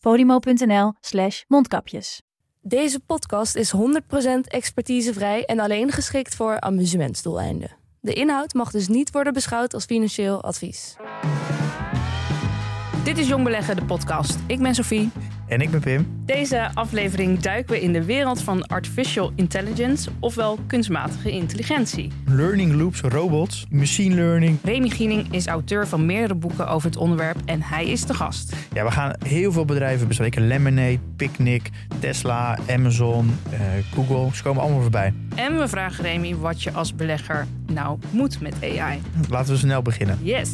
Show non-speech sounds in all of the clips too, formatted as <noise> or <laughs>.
podimo.nl slash mondkapjes. Deze podcast is 100% expertisevrij en alleen geschikt voor amusementsdoeleinden. De inhoud mag dus niet worden beschouwd als financieel advies. Dit is Jong Beleggen, de podcast. Ik ben Sophie. En ik ben Pim. Deze aflevering duiken we in de wereld van artificial intelligence, ofwel kunstmatige intelligentie. Learning loops, robots, machine learning. Remy Giening is auteur van meerdere boeken over het onderwerp en hij is de gast. Ja, we gaan heel veel bedrijven bespreken. Lemonade, Picnic, Tesla, Amazon, eh, Google. Ze komen allemaal voorbij. En we vragen Remy wat je als belegger nou moet met AI. Laten we snel beginnen. Yes.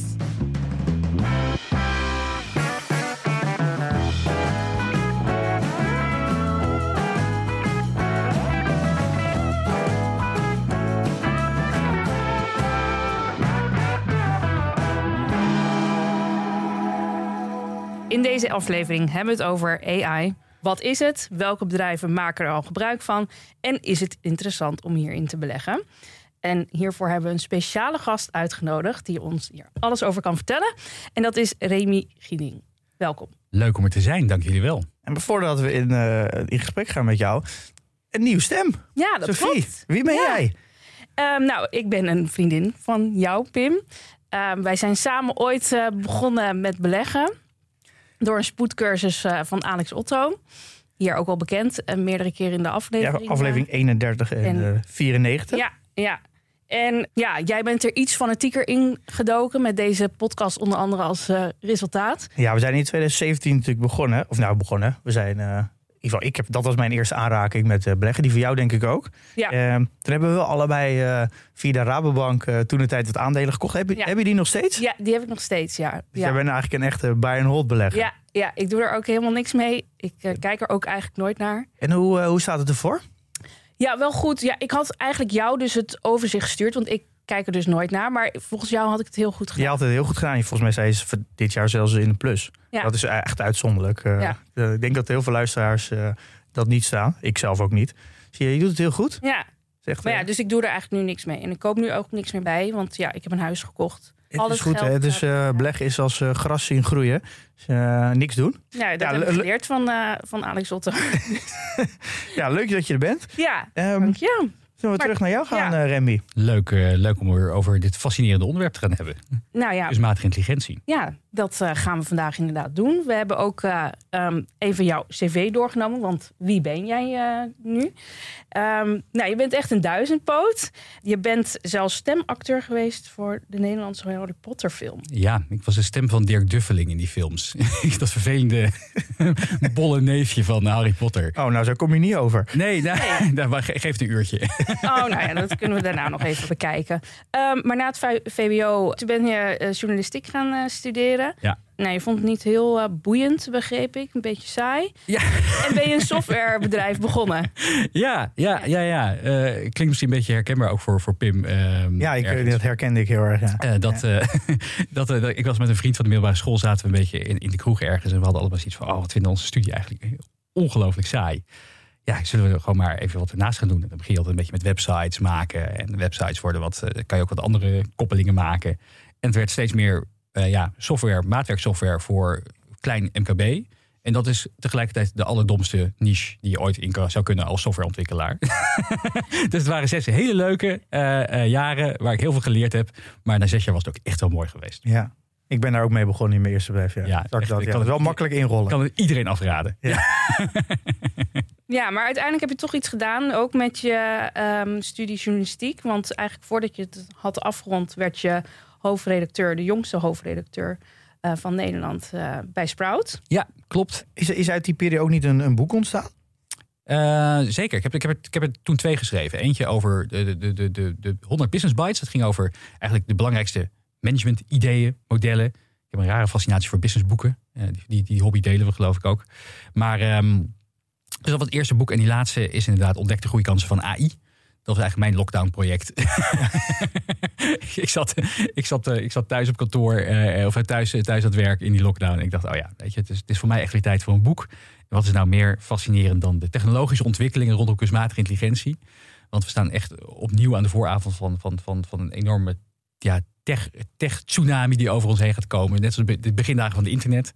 In deze aflevering hebben we het over AI. Wat is het? Welke bedrijven maken er al gebruik van? En is het interessant om hierin te beleggen? En hiervoor hebben we een speciale gast uitgenodigd die ons hier alles over kan vertellen. En dat is Remy Giening. Welkom. Leuk om er te zijn, dank jullie wel. En voordat we in, eh, in gesprek gaan met jou, een nieuwe stem. Ja, dat Sophie, klopt. wie ben Ja. jij? Ehm, nou, ik ben een vriendin van jou, Pim. Ehm, wij zijn samen ooit eh, begonnen met beleggen. Door een spoedcursus eh, van Alex Otto. Hier ook al bekend. en meerdere keren in de Ja, aflevering. aflevering 31 en, En- eh, 94. Ja, ja. En ja, jij bent er iets fanatieker in gedoken met deze podcast onder andere als eh, resultaat. Ja, we zijn in 2017 natuurlijk begonnen. Of nou, begonnen. We zijn... eh, ieder geval, ik heb, dat was mijn eerste aanraking met eh, beleggen. Die voor jou denk ik ook. Ja. Ehm, toen hebben we allebei eh, via de Rabobank eh, toen de tijd wat aandelen gekocht. Heb je, Ja. heb je die nog steeds? Ja, die heb ik nog steeds, ja. Dus ja. jij bent eigenlijk een echte buy and hold belegger. Ja, ja, ik doe er ook helemaal niks mee. Ik kijk er ook eigenlijk nooit naar. En hoe, hoe staat het ervoor? Ja, wel goed. Ja, ik had eigenlijk jou dus het overzicht gestuurd, want ik kijk er dus nooit naar. Maar volgens jou had ik het heel goed gedaan. Je had het heel goed gedaan. Volgens mij zei ze dit jaar zelfs in de plus. Ja. Dat is echt uitzonderlijk. Eh, Ja. eh, ik denk dat heel veel luisteraars eh, dat niet staan. Ik zelf ook niet. Zie je, je doet het heel goed. Ja, maar ja, dus ik doe er eigenlijk nu niks mee. En ik koop nu ook niks meer bij, want ja, ik heb een huis gekocht. het alles is goed. Hè? Dus beleggen is als gras zien groeien. Dus, niks doen. Ja, dat Ja, heb ik le- le- geleerd van, van Alex Otto. <laughs> Ja, leuk dat je er bent. ja, Ehm, dank je. Zullen we Maar- terug naar jou gaan, ja. eh, Remy? Leuk, eh, leuk om weer over dit fascinerende onderwerp te gaan hebben. Nou ja, Kunstmatige intelligentie. Ja, dat eh, gaan we vandaag inderdaad doen. We hebben ook eh, ehm, even jouw cv doorgenomen, want wie ben jij eh, nu? Ehm, nou, je bent echt een duizendpoot. Je bent zelfs stemacteur geweest voor de Nederlandse Harry Potter film. Ja, ik was de stem van Dirk Duffeling in die films. <laughs> dat vervelende <laughs> bolle neefje van Harry Potter. Oh, nou, zo kom je niet over. Nee, nou, nou, maar ge- geef het een uurtje. Oh, nou ja, dat kunnen we daarna nog even bekijken. Ehm, maar na het VWO, toen ben je journalistiek gaan eh, studeren. Ja. Nou, je vond het niet heel eh, boeiend, begreep ik. Een beetje saai. Ja. En ben je een softwarebedrijf begonnen. <laughs> Ja, ja, ja, ja. Eh, klinkt misschien een beetje herkenbaar ook voor, voor Pim. ehm, Ja, ik, ergens. dat herkende ik heel erg. Ja. Eh, dat, eh, <laughs> dat, eh, dat- ik was met een vriend van de middelbare school, zaten we een beetje in, in de kroeg ergens. En we hadden allemaal zoiets van, oh, wat vinden onze studie eigenlijk ongelooflijk saai. Ja, zullen we er gewoon maar even wat ernaast gaan doen. En dan begin je altijd een beetje met websites maken. En websites worden wat, eh, kan je ook wat andere koppelingen maken. En het werd steeds meer eh, ja, software, maatwerksoftware voor klein MKB. En dat is tegelijkertijd de allerdomste niche die je ooit in zou kunnen als softwareontwikkelaar. <laughs> dus het waren zes hele leuke eh, eh, jaren waar ik heel veel geleerd heb. Maar na zes jaar was het ook echt wel mooi geweest. Ja. Ik ben daar ook mee begonnen in mijn eerste bedrijf. Ja, Ja, Zag ik echt, dat, ik ja. kan het- wel makkelijk inrollen. Ik kan het iedereen afraden. <laughs> Ja, maar uiteindelijk heb je toch iets gedaan, ook met je ehm, studie journalistiek. Want eigenlijk voordat je het had afgerond, werd je hoofdredacteur, de jongste hoofdredacteur eh, van Nederland eh, bij Sprout. Ja, klopt. Is, is uit die periode ook niet een, een boek ontstaan? Eh, zeker. Ik heb, ik, heb er, ik heb er toen twee geschreven. Eentje over de, de, de, de, de 100 Business Bites. Dat ging over eigenlijk de belangrijkste management ideeën, modellen. Ik heb een rare fascinatie voor businessboeken. Eh, die, die, die hobby delen we geloof ik ook. Maar ehm, Dus dat was het eerste boek. En die laatste is inderdaad Ontdekte groeikansen van AI. Dat was eigenlijk mijn lockdown-project. <laughs> ik, zat, ik, zat, ik zat thuis op kantoor, eh, of thuis, thuis aan het werk in die lockdown. En ik dacht, oh ja, weet je, het is, het is voor mij echt weer tijd voor een boek. Wat is nou meer fascinerend dan de technologische ontwikkelingen rondom kunstmatige intelligentie? Want we staan echt opnieuw aan de vooravond van, van, van, van een enorme ja, tech-tsunami tech die over ons heen gaat komen. Net zoals de begindagen van het internet.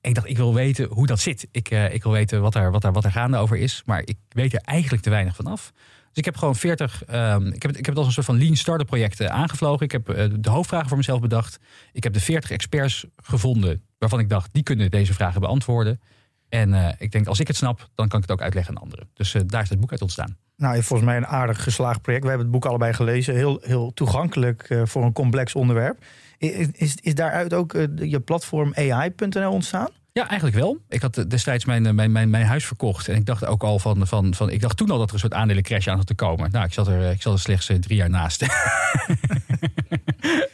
En ik dacht, ik wil weten hoe dat zit. Ik, ik wil weten wat er, wat, er, wat er gaande over is. Maar ik weet er eigenlijk te weinig van af. Dus ik heb gewoon 40. Um, ik, heb, ik heb het als een soort van lean startup projecten aangevlogen. Ik heb uh, de hoofdvragen voor mezelf bedacht. Ik heb de 40 experts gevonden waarvan ik dacht, die kunnen deze vragen beantwoorden. En uh, ik denk, als ik het snap, dan kan ik het ook uitleggen aan anderen. Dus daar is het boek uit ontstaan. Nou, volgens mij een aardig geslaagd project. We hebben het boek allebei gelezen. Heel, heel toegankelijk voor een complex onderwerp. Is, is daaruit ook je platform AI.nl ontstaan? Ja, eigenlijk wel. Ik had destijds mijn, mijn, mijn, mijn huis verkocht. En ik dacht ook al van, van, van. Ik dacht toen al dat er een soort aandelencrash aan had te komen. Nou, ik zat er, ik zat er slechts drie jaar naast.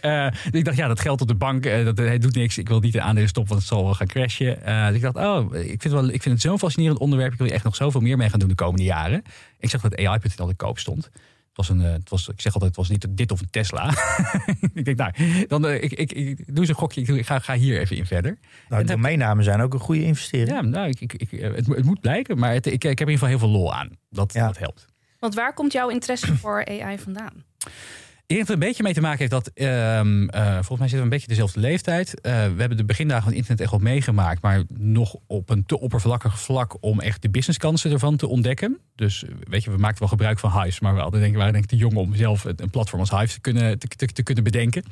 uh, <laughs> ik dacht, ja, dat geld op de bank, dat het doet niks. Ik wil niet de aandelen stoppen, want het zal wel gaan crashen. Dus ik dacht, oh, ik vind, wel, ik vind het zo'n fascinerend onderwerp. Ik wil je echt nog zoveel meer mee gaan doen de komende jaren. Ik zag dat AI.nl te koop stond was een, eh, het was, ik zeg altijd, het was niet dit of een Tesla. <laughs> ik denk, nou, dan, uh, ik, ik, ik, doe eens een gokje. Ik, ga, ga hier even in verder. Nou, de domeinnamen zijn ook een goede investering. Ja, nou, ik, ik, eh, het, het, moet blijken, maar het, ik, ik heb in ieder geval heel veel lol aan. Dat, ja. dat helpt. Want waar komt jouw interesse voor AI vandaan? Dat het een beetje mee te maken heeft dat, um, uh, volgens mij zitten we een beetje dezelfde leeftijd. Uh, we hebben de begindagen van internet echt wel meegemaakt, maar nog op een te oppervlakkig vlak om echt de businesskansen ervan te ontdekken. Dus weet je, we maakten wel gebruik van Hives, maar we hadden, denk, waren denk ik te jong om zelf een platform als Hives te kunnen, te, te, kunnen bedenken.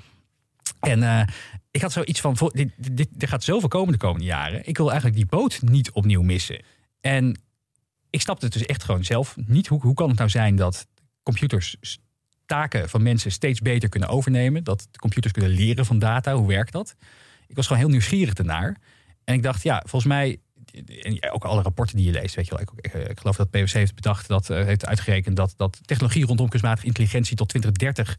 En uh, ik had zoiets van, dit, dit, dit gaat zoveel komen de komende jaren. Ik wil eigenlijk die boot niet opnieuw missen. En ik snapte het dus echt gewoon zelf niet. Hoe, hoe kan het nou zijn dat computers taken van mensen steeds beter kunnen overnemen. Dat computers kunnen leren van data. Hoe werkt dat? Ik was gewoon heel nieuwsgierig ernaar. En ik dacht, ja, volgens mij. En ook alle rapporten die je leest, weet je wel. Ik, ik, geloof dat PwC heeft bedacht, dat uh, heeft uitgerekend dat, dat technologie rondom kunstmatige intelligentie tot 2030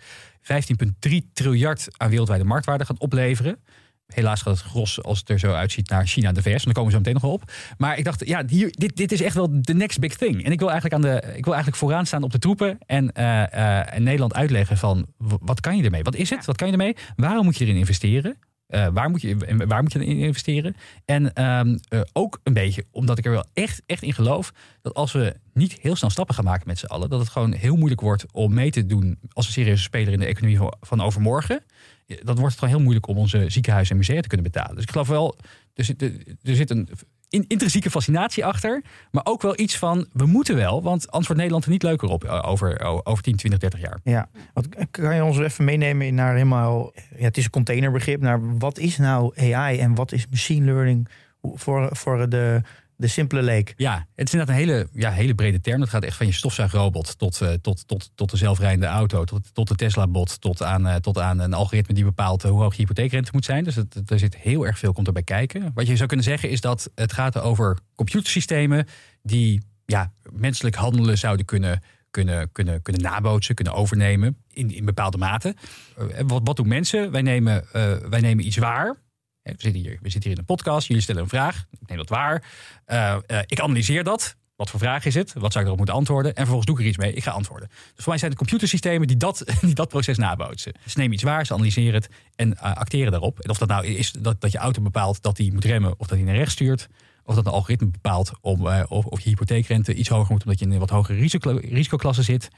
15,3 triljard aan wereldwijde marktwaarde gaat opleveren. Helaas gaat het gros, als het er zo uitziet, naar China de VS. En daar komen we zo meteen nog wel op. Maar ik dacht, ja, hier, dit, dit is echt wel de next big thing. En ik wil eigenlijk, aan de, ik wil eigenlijk vooraan staan op de troepen. En, uh, uh, Nederland uitleggen van, wat kan je ermee? Wat is het? Wat kan je ermee? Waarom moet je erin investeren? Uh, waar, moet je, waar moet je in investeren? En um, uh, ook een beetje omdat ik er wel echt, echt in geloof dat als we niet heel snel stappen gaan maken met z'n allen, dat het gewoon heel moeilijk wordt om mee te doen als een serieuze speler in de economie van overmorgen dan wordt het gewoon heel moeilijk om onze ziekenhuizen en musea te kunnen betalen. Dus ik geloof wel, er zit, er zit een intrinsieke fascinatie achter. Maar ook wel iets van, we moeten wel. Want anders wordt Nederland er niet leuker op eh, over, over 10, 20, 30 jaar. Ja, wat, kan je ons even meenemen naar helemaal... Ja, het is een containerbegrip. Naar wat is nou AI en wat is machine learning voor, voor de de simpele leek. Ja, het is inderdaad een hele, ja, hele brede term. Dat gaat echt van je stofzuigrobot tot, uh, tot, tot, tot de zelfrijdende auto, tot, tot de Tesla-bot, tot aan, uh, tot aan een algoritme die bepaalt uh, hoe hoog je hypotheekrente moet zijn. Dus het, er zit heel erg veel komt erbij kijken. Wat je zou kunnen zeggen is dat het gaat over computersystemen die ja, menselijk handelen zouden kunnen kunnen, kunnen, kunnen nabootsen, kunnen overnemen in, in bepaalde mate. wat, wat doen mensen? Wij nemen, wij nemen iets waar. We zitten, hier, we zitten hier in een podcast, jullie stellen een vraag, ik neem dat waar. Uh, uh, ik analyseer dat. Wat voor vraag is het? Wat zou ik erop moeten antwoorden? En vervolgens doe ik er iets mee. Ik ga antwoorden. Dus voor mij zijn het computersystemen die dat, <laughs> dat proces nabootsen. Ze nemen iets waar, ze analyseren het en acteren daarop. En of dat nou is dat, dat je auto bepaalt dat hij moet remmen of dat hij naar rechts stuurt. Of dat een algoritme bepaalt om, uh, of, of je hypotheekrente iets hoger moet omdat je in een wat hogere risico, risicoklasse zit.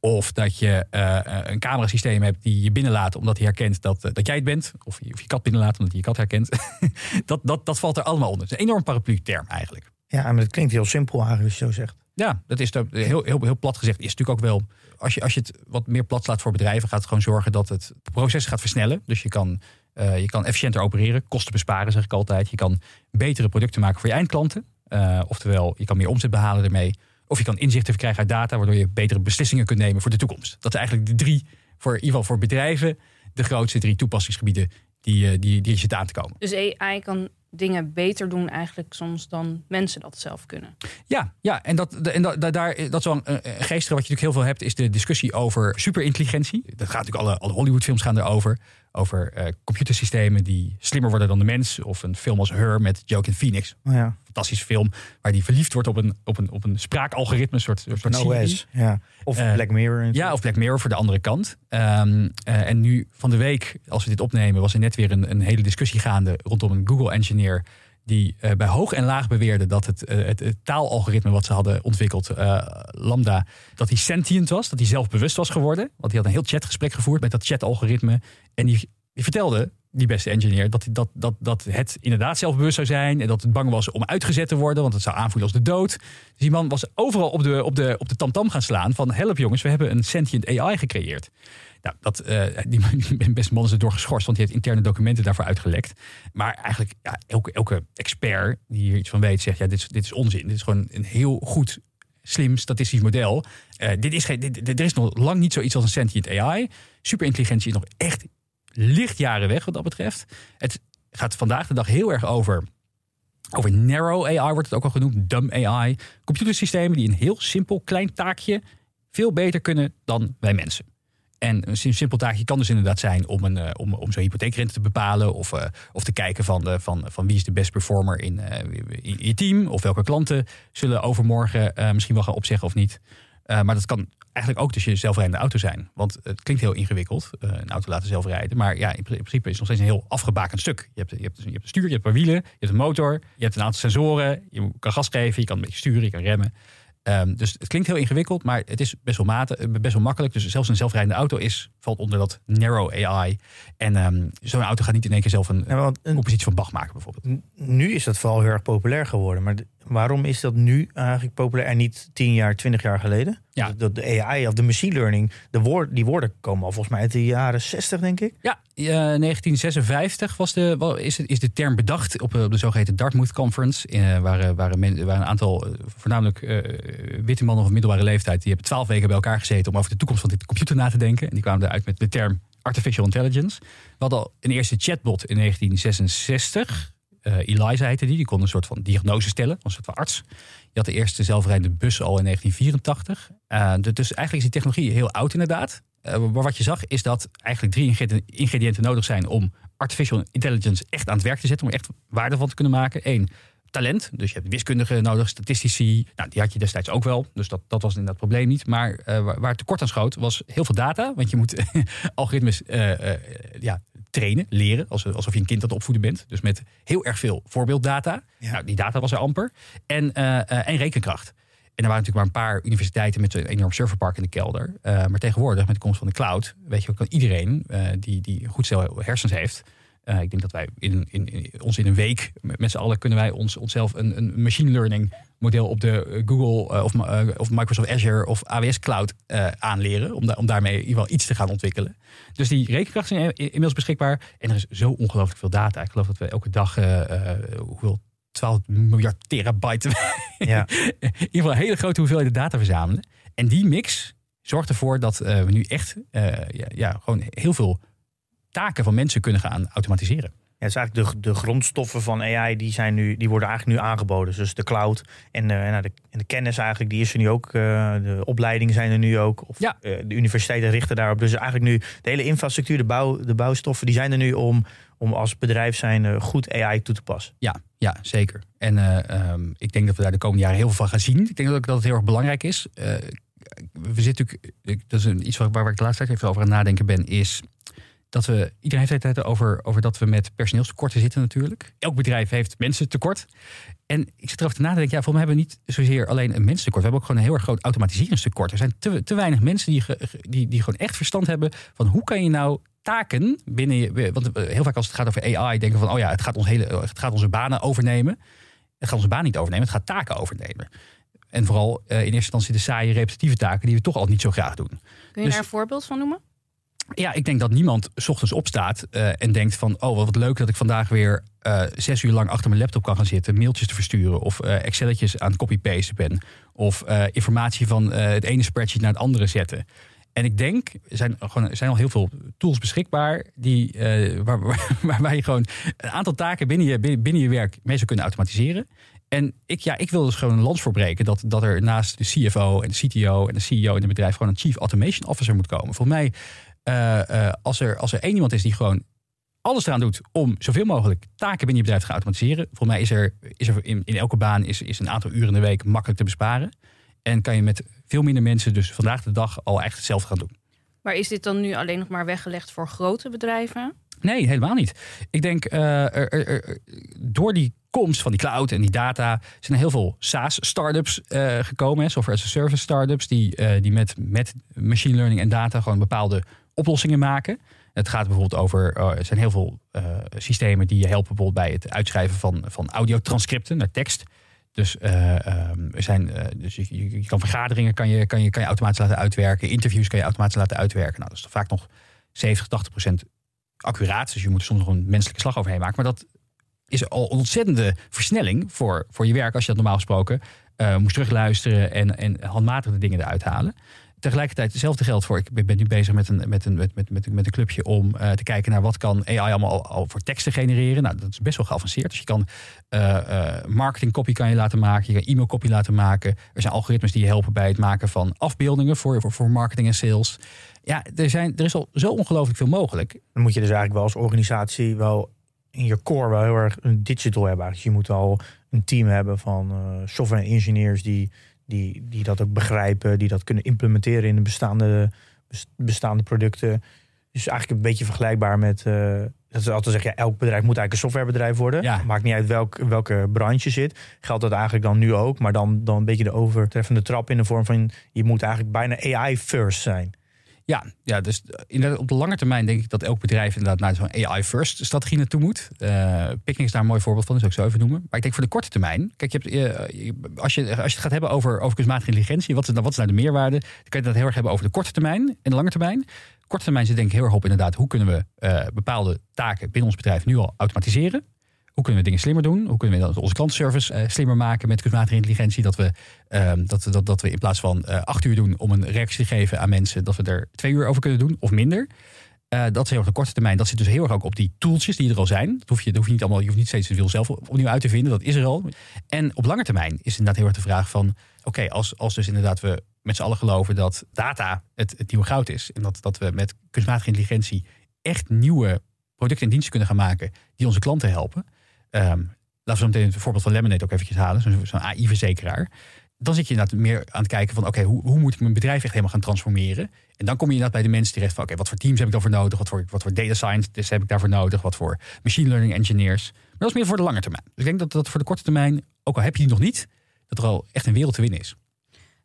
Of dat je uh, een camerasysteem hebt die je binnenlaat omdat hij herkent dat, uh, dat jij het bent. Of je, of je kat binnenlaat omdat hij je kat herkent. <laughs> dat, dat, dat valt er allemaal onder. Het is een enorm paraplu-term eigenlijk. Ja, maar het klinkt heel simpel eigenlijk als je zo zegt. Ja, dat is heel, heel, heel plat gezegd. Is natuurlijk ook wel. Als je, als je het wat meer plat slaat voor bedrijven, gaat het gewoon zorgen dat het proces gaat versnellen. Dus je kan uh, je kan efficiënter opereren, kosten besparen, zeg ik altijd. Je kan betere producten maken voor je eindklanten. Uh, oftewel, je kan meer omzet behalen ermee. Of je kan inzichten verkrijgen uit data, waardoor je betere beslissingen kunt nemen voor de toekomst. Dat zijn eigenlijk de drie, voor, in ieder geval voor bedrijven, de grootste drie toepassingsgebieden die, uh, die, die aan te komen. Dus AI kan dingen beter doen eigenlijk soms dan mensen dat zelf kunnen. Ja, ja en, dat, en dat, daar, dat is wel een, geestige wat je natuurlijk heel veel hebt... is de discussie over superintelligentie. Dat gaat natuurlijk alle, alle Hollywoodfilms gaan erover over eh, computersystemen die slimmer worden dan de mens. Of een film als Her met Joaquin Phoenix. Oh ja, Fantastische film waar die verliefd wordt op een, op een, op een spraakalgoritme. Een soort, een. OS. Ja. Of Eh, Black Mirror. Ja, of Black Mirror voor de andere kant. Ehm, eh, en nu van de week, als we dit opnemen, was er net weer een, een hele discussie gaande rondom een Google-engineer. Die eh, bij hoog en laag beweerde dat het, eh, het, taalalgoritme wat ze hadden ontwikkeld, eh, Lambda, dat hij sentient was, dat hij zelfbewust was geworden. Want hij had een heel chatgesprek gevoerd met dat chatalgoritme. En die, die vertelde, die beste engineer, dat, dat, dat, dat het inderdaad zelfbewust zou zijn. En dat het bang was om uitgezet te worden, want het zou aanvoelen als de dood. Dus die man was overal op de, op de, op de tamtam gaan slaan van help jongens, we hebben een sentient AI gecreëerd. Nou, dat, eh, <laughs> die, beste man is er door geschorst, want die heeft interne documenten daarvoor uitgelekt. Maar eigenlijk, ja, elke, elke expert die hier iets van weet, zegt: ja, dit is, dit is onzin. Dit is gewoon een heel goed, slim statistisch model. Eh, dit is geen, dit- er is nog lang niet zoiets als een sentient AI. Superintelligentie is nog echt lichtjaren weg wat dat betreft. Het gaat vandaag de dag heel erg over. Over narrow AI wordt het ook al genoemd, dumb AI. Computersystemen die een heel simpel klein taakje veel beter kunnen dan wij mensen. En een sim- simpel taakje kan dus inderdaad zijn om, een, eh, om, om zo'n hypotheekrente te bepalen. Of, eh, of te kijken van, de, van, van wie is de best performer in, eh, in, je team. Of welke klanten zullen overmorgen eh, misschien wel gaan opzeggen of niet. Eh, maar dat kan eigenlijk ook dus je zelfrijdende auto zijn. Want het klinkt heel ingewikkeld, eh, een auto laten zelfrijden. Maar ja, in pri- in principe is het nog steeds een heel afgebakend stuk. Je hebt, je, hebt, je hebt een stuur, je hebt een paar wielen, je hebt een motor. Je hebt een aantal sensoren. Je kan gas geven, je kan een beetje sturen, je kan remmen. Ehm, dus het klinkt heel ingewikkeld, maar het is best wel, mate, eh, best wel makkelijk. Dus zelfs een zelfrijdende auto is, valt onder dat narrow AI. En ehm, zo'n auto gaat niet in één keer zelf een Ja, een- compositie van Bach maken bijvoorbeeld. Nu is dat vooral heel erg populair geworden. Maar waarom is dat nu eigenlijk populair en niet 10 jaar, 20 jaar geleden? Ja. Dat, de AI of de machine learning, de woord, die woorden komen al volgens mij uit de jaren 60, denk ik. Ja, eh, 1956 was de, is, is de term bedacht op, eh, op de zogeheten Dartmouth Conference. Eh, waar, eh, waar, men- waar een aantal, eh, voornamelijk eh, witte mannen van middelbare leeftijd, die hebben twaalf weken bij elkaar gezeten om over de toekomst van dit computer na te denken. En die kwamen eruit met de term artificial intelligence. We hadden al een eerste chatbot in 1966. Eh, Eliza heette die. Die kon een soort van diagnose stellen, een soort van arts. Je had de eerste zelfrijdende bus al in 1984. Eh, dus eigenlijk is die technologie heel oud inderdaad. Eh, maar wat je zag is dat eigenlijk drie ingrediënten- nodig zijn om artificial intelligence echt aan het werk te zetten. Om er echt waarde van te kunnen maken. Eén, talent. Dus je hebt wiskundigen nodig, statistici. Nou, die had je destijds ook wel. Dus dat, dat was inderdaad het probleem niet. Maar eh, waar, het tekort aan schoot was heel veel data. Want je moet <laughs> algoritmes eh, eh, ja, trainen, leren. Alsof je een kind aan het opvoeden bent. Dus met heel erg veel voorbeelddata. Ja. Nou, die data was er amper. En, eh, eh, en rekenkracht. En er waren natuurlijk maar een paar universiteiten met een enorm serverpark in de kelder. Eh, maar tegenwoordig, met de komst van de cloud, weet je, kan iedereen die, die een goed stel hersens heeft. ik denk dat wij in, in, in, ons in een week met, met z'n allen kunnen wij ons, onszelf een, een machine learning model op de eh, Google eh, of, eh, of Microsoft Azure of AWS Cloud aanleren. Om, da- om daarmee in ieder geval iets te gaan ontwikkelen. Dus die rekenkracht is in- inmiddels beschikbaar. En er is zo ongelooflijk veel data. Ik geloof dat we elke dag hoeveel 12 miljard terabyte Ja. <laughs> in ieder geval een hele grote hoeveelheid data verzamelen. En die mix zorgt ervoor dat we nu echt ja, ja, gewoon heel veel taken van mensen kunnen gaan automatiseren. Ja, het is eigenlijk de, de grondstoffen van AI die, zijn nu, die worden eigenlijk nu aangeboden. Dus de cloud en, eh, nou, de, en de kennis eigenlijk, die is er nu ook. eh, de opleidingen zijn er nu ook. Of, Ja. eh, de universiteiten richten daarop. Dus eigenlijk nu de hele infrastructuur, de, bouw, de bouwstoffen, die zijn er nu om, om als bedrijf zijn goed AI toe te passen. Ja, ja zeker. En eh, ehm, ik denk dat we daar de komende jaren heel veel van gaan zien. Ik denk ook dat het heel erg belangrijk is. We zitten natuurlijk, dat is een, iets waar, waar ik de laatste tijd even over aan het nadenken ben, is dat we, iedereen heeft het over, over dat we met personeelstekorten zitten natuurlijk. Elk bedrijf heeft mensen tekort. En ik zit erover te nadenken, ja, voor mij hebben we niet zozeer alleen een mensentekort. We hebben ook gewoon een heel erg groot automatiseringstekort. Er zijn te, te weinig mensen die, die, die gewoon echt verstand hebben van hoe kan je nou taken binnen je. Want heel vaak als het gaat over AI, denken we van, oh ja, het gaat, ons hele, het gaat onze banen overnemen. Het gaat onze baan niet overnemen, het gaat taken overnemen. En vooral eh, in eerste instantie de saaie repetitieve taken die we toch al niet zo graag doen. Kun je Dus- daar een voorbeeld van noemen? Ja, ik denk dat niemand 's ochtends opstaat eh, en denkt van... oh, wat leuk dat ik vandaag weer eh, zes uur lang achter mijn laptop kan gaan zitten... mailtjes te versturen of eh Excelletjes aan het copy-pasten ben... of informatie van het ene spreadsheet naar het andere zetten. En ik denk, er zijn, gewoon, er zijn al heel veel tools beschikbaar... Die, <laughs> waar, waar, waarbij je gewoon een aantal taken binnen je, binnen, binnen je werk... mee zou kunnen automatiseren. En ik, ja, ik wil dus gewoon een lans voorbreken... Dat, dat er naast de CFO en de CTO en de CEO in het bedrijf... gewoon een Chief Automation Officer moet komen. Volgens mij eh, eh, als, er, als er één iemand is die gewoon alles eraan doet om zoveel mogelijk taken binnen je bedrijf te gaan automatiseren. Volgens mij is er, is er in, in elke baan is, is een aantal uren in de week makkelijk te besparen. En kan je met veel minder mensen dus vandaag de dag al echt hetzelfde gaan doen. Maar is dit dan nu alleen nog maar weggelegd voor grote bedrijven? Nee, helemaal niet. Ik denk, uh, er, er, er, door die komst van die cloud en die data zijn er heel veel SaaS-startups uh, gekomen, software as a service startups, die, uh, die met, met machine learning en data gewoon bepaalde oplossingen maken. Het gaat bijvoorbeeld over, er zijn heel veel systemen die je helpen bijvoorbeeld bij het uitschrijven van, van audiotranscripten naar tekst. Dus, uh, er zijn, uh, dus je, kan vergaderingen kan je, kan, je, kan je automatisch laten uitwerken. Interviews kan je automatisch laten uitwerken. Nou, dat is vaak nog 70, 80 procent accuraat. Dus je moet er soms nog een menselijke slag overheen maken. Maar dat is al een ontzettende versnelling voor, voor je werk. Als je dat normaal gesproken moest terugluisteren en, en handmatig de dingen eruit halen tegelijkertijd hetzelfde geldt voor. Ik ben nu bezig met een, met een, met, met, met, met een clubje om uh, te kijken naar wat kan AI allemaal al, voor teksten genereren. Nou, dat is best wel geavanceerd. Dus je kan uh, uh, kan je laten maken, je kan e-mail laten maken. Er zijn algoritmes die je helpen bij het maken van afbeeldingen voor, voor, voor marketing en sales. Ja, er, zijn, er is al zo ongelooflijk veel mogelijk. Dan moet je dus eigenlijk wel als organisatie wel in je core wel heel erg een digital hebben. Dus je moet al een team hebben van software engineers die die, die dat ook begrijpen, die dat kunnen implementeren in de bestaande, bestaande producten. Dus eigenlijk een beetje vergelijkbaar met. Uh, dat is altijd zeggen, ja, elk bedrijf moet eigenlijk een softwarebedrijf worden. Ja. Maakt niet uit welk, welke branche je zit. Geldt dat eigenlijk dan nu ook, maar dan, dan een beetje de overtreffende trap in de vorm van je moet eigenlijk bijna AI first zijn. Ja, ja, dus inderdaad op de lange termijn denk ik dat elk bedrijf inderdaad naar zo'n AI-first strategie naartoe moet. Uh, is daar een mooi voorbeeld van, zou ik zo even noemen. Maar ik denk voor de korte termijn, kijk, je hebt, uh, als, je, als je het gaat hebben over, over kunstmatige intelligentie, wat is, nou, wat is nou de meerwaarde? Dan kan je dat heel erg hebben over de korte termijn en de lange termijn. Korte termijn zit denk ik heel erg op inderdaad, hoe kunnen we bepaalde taken binnen ons bedrijf nu al automatiseren? Hoe kunnen we dingen slimmer doen? Hoe kunnen we onze klantenservice uh, slimmer maken met kunstmatige intelligentie? Dat we, uh, dat, dat, dat we in plaats van uh, acht uur doen om een reactie te geven aan mensen, dat we er twee uur over kunnen doen of minder. dat is heel erg de korte termijn. Dat zit dus heel erg ook op die tooltjes die er al zijn. Dat hoef je, dat hoef je niet allemaal, je hoeft niet steeds te veel zelf opnieuw uit te vinden. Dat is er al. En op lange termijn is inderdaad heel erg de vraag van: oké, als, als dus inderdaad we met z'n allen geloven dat data het, het nieuwe goud is. En dat, dat we met kunstmatige intelligentie echt nieuwe producten en diensten kunnen gaan maken die onze klanten helpen. Um, laten we meteen het voorbeeld van Lemonade ook eventjes halen, zo'n zo AI-verzekeraar. Dan zit je inderdaad meer aan het kijken van, oké, hoe, hoe moet ik mijn bedrijf echt helemaal gaan transformeren? En dan kom je inderdaad bij de mensen terecht van, oké, wat voor teams heb ik daarvoor nodig? Wat voor, wat voor data scientists heb ik daarvoor nodig? Wat voor machine learning engineers? Maar dat is meer voor de lange termijn. Dus ik denk dat dat voor de korte termijn, ook al heb je die nog niet, dat er al echt een wereld te winnen is.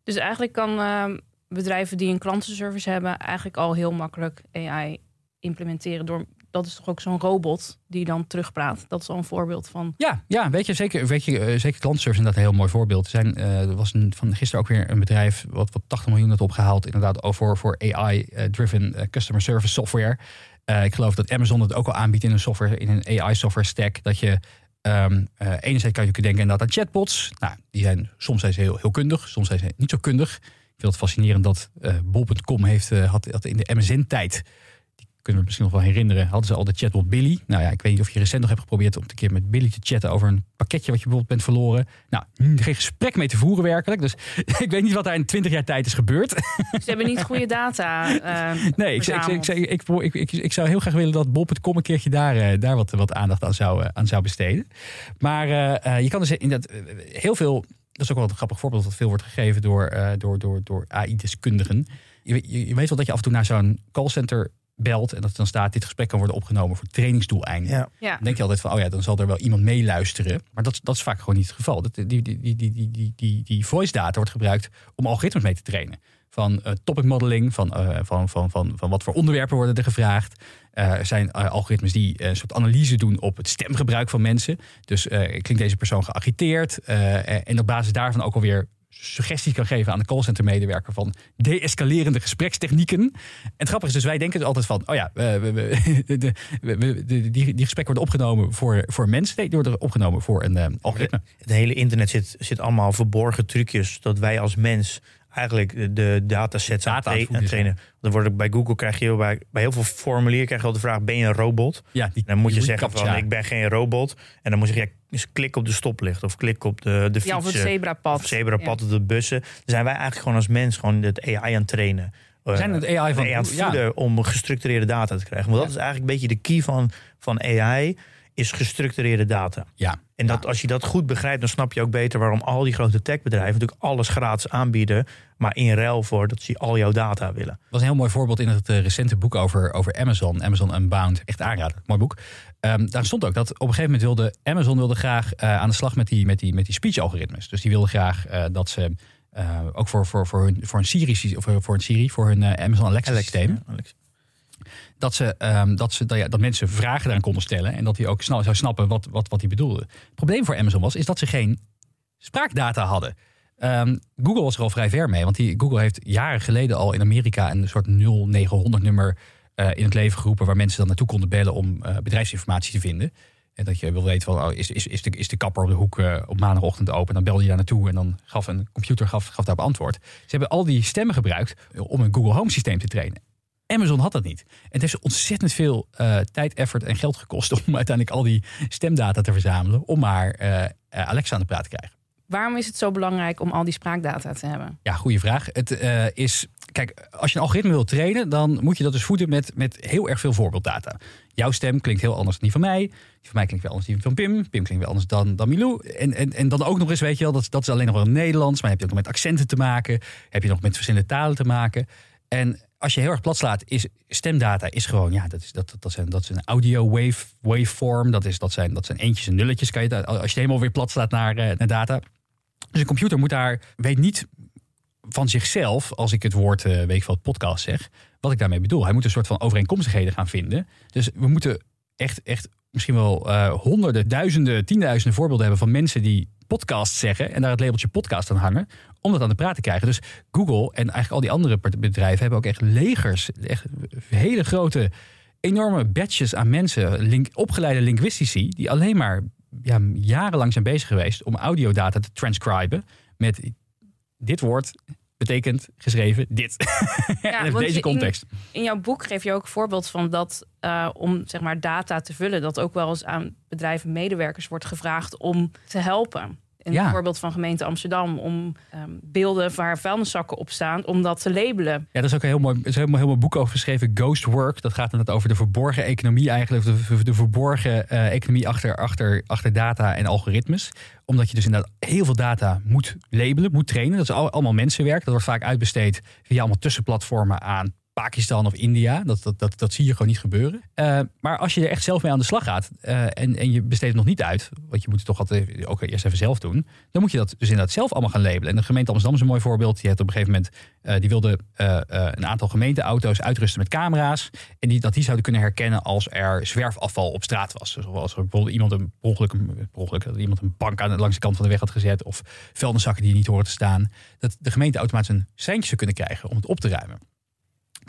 Dus eigenlijk kan uh, bedrijven die een klantenservice hebben, eigenlijk al heel makkelijk AI implementeren door dat is toch ook zo'n robot die dan terugpraat. Dat is al een voorbeeld van. Ja, ja weet je, zeker, weet je, uh, zeker klantenservice inderdaad een heel mooi voorbeeld. Er, zijn, er was een, van gisteren ook weer een bedrijf wat, wat 80 miljoen had opgehaald, inderdaad, voor, voor AI-driven uh, customer service software. ik geloof dat Amazon het ook al aanbiedt in een software, in een AI-software stack. Dat je uh, enerzijds kan je denken inderdaad aan chatbots. Nou, die zijn soms zijn heel, heel kundig, soms zijn ze niet zo kundig. Ik vind het fascinerend dat uh, bol.com heeft, had, had in de MSN-tijd kunnen we misschien nog wel herinneren, hadden ze al de chatbot Billy. Nou ja, ik weet niet of je recent nog hebt geprobeerd om een keer met Billy te chatten over een pakketje wat je bijvoorbeeld bent verloren. Nou, geen gesprek mee te voeren werkelijk. Dus <laughs> ik weet niet wat daar in 20 jaar tijd is gebeurd. Ze hebben niet goede data. Uh, nee, ik, ik, ik, ik, ik, ik, zou heel graag willen dat Bob.com een keertje daar, daar wat, wat aandacht aan zou, aan zou besteden. Maar uh, je kan dus in dat heel veel. Dat is ook wel een grappig voorbeeld dat veel wordt gegeven door, uh, door, door, door AI-deskundigen. Je, je, je, weet wel dat je af en toe naar zo'n callcenter belt en dat dan staat dit gesprek kan worden opgenomen voor trainingsdoeleinden. Ja. Ja. Dan denk je altijd van, oh ja, dan zal er wel iemand meeluisteren. Maar dat, dat is vaak gewoon niet het geval. Dat, die, die, die, die, die, die, die voice data wordt gebruikt om algoritmes mee te trainen. Van uh, topic modeling, van, uh, van, van, van, van wat voor onderwerpen worden er gevraagd. Uh, er zijn algoritmes die een soort analyse doen op het stemgebruik van mensen. Dus klinkt deze persoon geagiteerd. en op basis daarvan ook alweer suggesties kan geven aan de callcenter medewerker van de-escalerende gesprekstechnieken. En het grappige is dus, wij denken altijd van, oh ja, we, we, <laughs> de, we, die, die gesprekken worden opgenomen voor, voor mensen. Nee, die worden opgenomen voor een uh, algoritme. Het hele internet zit, zit allemaal verborgen trucjes dat wij als mens eigenlijk de datasets Data aan, aan trainen. Dan wordt bij Google krijg je bij, bij heel veel formulieren krijg je al de vraag: ben je een robot? Ja, die, dan moet je zeggen van ik ben geen robot. En dan moet je zeggen, ja, dus klik op de stoplicht of klik op de, de fiets. Ja, of het zebrapad. Of zebrapad of de bussen. Dan zijn wij eigenlijk gewoon als mens gewoon het AI aan het trainen. eh, zijn het AI van- aan het ja. voeden om gestructureerde data te krijgen. Want dat is eigenlijk een beetje de key van, van AI, is gestructureerde data. Ja. En dat, als je dat goed begrijpt, dan snap je ook beter waarom al die grote techbedrijven natuurlijk alles gratis aanbieden, maar in ruil voor dat ze al jouw data willen. Dat was een heel mooi voorbeeld in het eh, recente boek over, over Amazon. Amazon Unbound. Echt aanraden. Mooi boek. Ehm, daar stond ook dat op een gegeven moment wilde Amazon wilde graag eh, aan de slag met die, met die, met die speech-algoritmes. Dus die wilden graag eh, dat ze ook voor, voor, voor, hun, voor een Siri, of voor een Siri, voor hun Amazon Alexa, systeem, ja, Alexa. Dat, ze, ehm, dat, ze, dat, ja, dat mensen vragen daaraan konden stellen en dat hij ook snel zou snappen wat, wat, wat hij bedoelde. Het probleem voor Amazon was, is dat ze geen spraakdata hadden. Ehm, Google was er al vrij ver mee, want die, Google heeft jaren geleden al in Amerika een soort 0900 nummer eh, in het leven geroepen waar mensen dan naartoe konden bellen om eh, bedrijfsinformatie te vinden. En dat je wil weten van, oh, is, is, is, de, is de kapper op de hoek eh, op maandagochtend open? Dan belde je daar naartoe en dan gaf een computer gaf, gaf daarop antwoord. Ze hebben al die stemmen gebruikt om een Google Home systeem te trainen. Amazon had dat niet. Het heeft ze ontzettend veel eh, tijd, effort en geld gekost <laughs> om uiteindelijk al die stemdata te verzamelen. Om maar eh, Alexa aan de praat te krijgen. Waarom is het zo belangrijk om al die spraakdata te hebben? Ja, goede vraag. Het is, kijk, als je een algoritme wilt trainen, dan moet je dat dus voeden met, met heel erg veel voorbeelddata. Jouw stem klinkt heel anders dan die van mij. Die van mij klinkt wel anders dan die van Pim. Pim klinkt wel anders dan, dan Milou. En, en, en dan ook nog eens, weet je wel, dat, dat is alleen nog wel Nederlands. Maar heb je ook nog met accenten te maken. Heb je nog met verschillende talen te maken. En als je heel erg plat slaat, is stemdata is gewoon, ja, dat is, dat, dat, zijn, dat is een audio wave, waveform. Dat, is, dat, zijn, dat zijn eentjes en nulletjes. Kan je, als je helemaal weer plat slaat naar, eh, naar data. Dus een computer moet daar, weet niet van zichzelf, als ik het woord, eh weet ik veel, podcast zeg, wat ik daarmee bedoel. Hij moet een soort van overeenkomstigheden gaan vinden. Dus we moeten echt, echt misschien wel eh, honderden, duizenden, tienduizenden voorbeelden hebben van mensen die podcast zeggen en daar het labeltje podcast aan hangen, om dat aan de praat te krijgen. Dus Google en eigenlijk al die andere bedrijven hebben ook echt legers, echt hele grote, enorme batches aan mensen, link, opgeleide linguistici, die alleen maar ja, jarenlang zijn bezig geweest om audiodata te transcriben met dit woord betekent geschreven dit. <laughs> Ja, in deze context. In jouw boek geef je ook een voorbeeld van dat eh, om zeg maar data te vullen, dat ook wel eens aan bedrijven medewerkers wordt gevraagd om te helpen. Een Ja. voorbeeld van gemeente Amsterdam om ehm, beelden waar vuilniszakken op staan, om dat te labelen. Ja, dat is ook een heel mooi, is heel mooi boek over geschreven, Ghost Work. Dat gaat dan over de verborgen economie eigenlijk, of de, de verborgen eh, economie achter, achter, achter data en algoritmes. Omdat je dus inderdaad heel veel data moet labelen, moet trainen. Dat is al- allemaal mensenwerk. Dat wordt vaak uitbesteed via allemaal tussenplatformen aan Pakistan of India. Dat, dat, dat, dat zie je gewoon niet gebeuren. Eh, maar als je er echt zelf mee aan de slag gaat eh, en, en je besteedt het nog niet uit, want je moet het toch altijd ook eerst even zelf doen, dan moet je dat dus inderdaad zelf allemaal gaan labelen. En de gemeente Amsterdam is een mooi voorbeeld. Die heeft op een gegeven moment eh, die wilde een aantal gemeenteauto's uitrusten met camera's. En die, dat die zouden kunnen herkennen als er zwerfafval op straat was. Dus als er bijvoorbeeld iemand een, per ongeluk, per iemand een bank aan de, langs de kant van de weg had gezet. Of vuilniszakken die niet horen te staan. Dat de gemeente automatisch een seintje zou kunnen krijgen om het op te ruimen.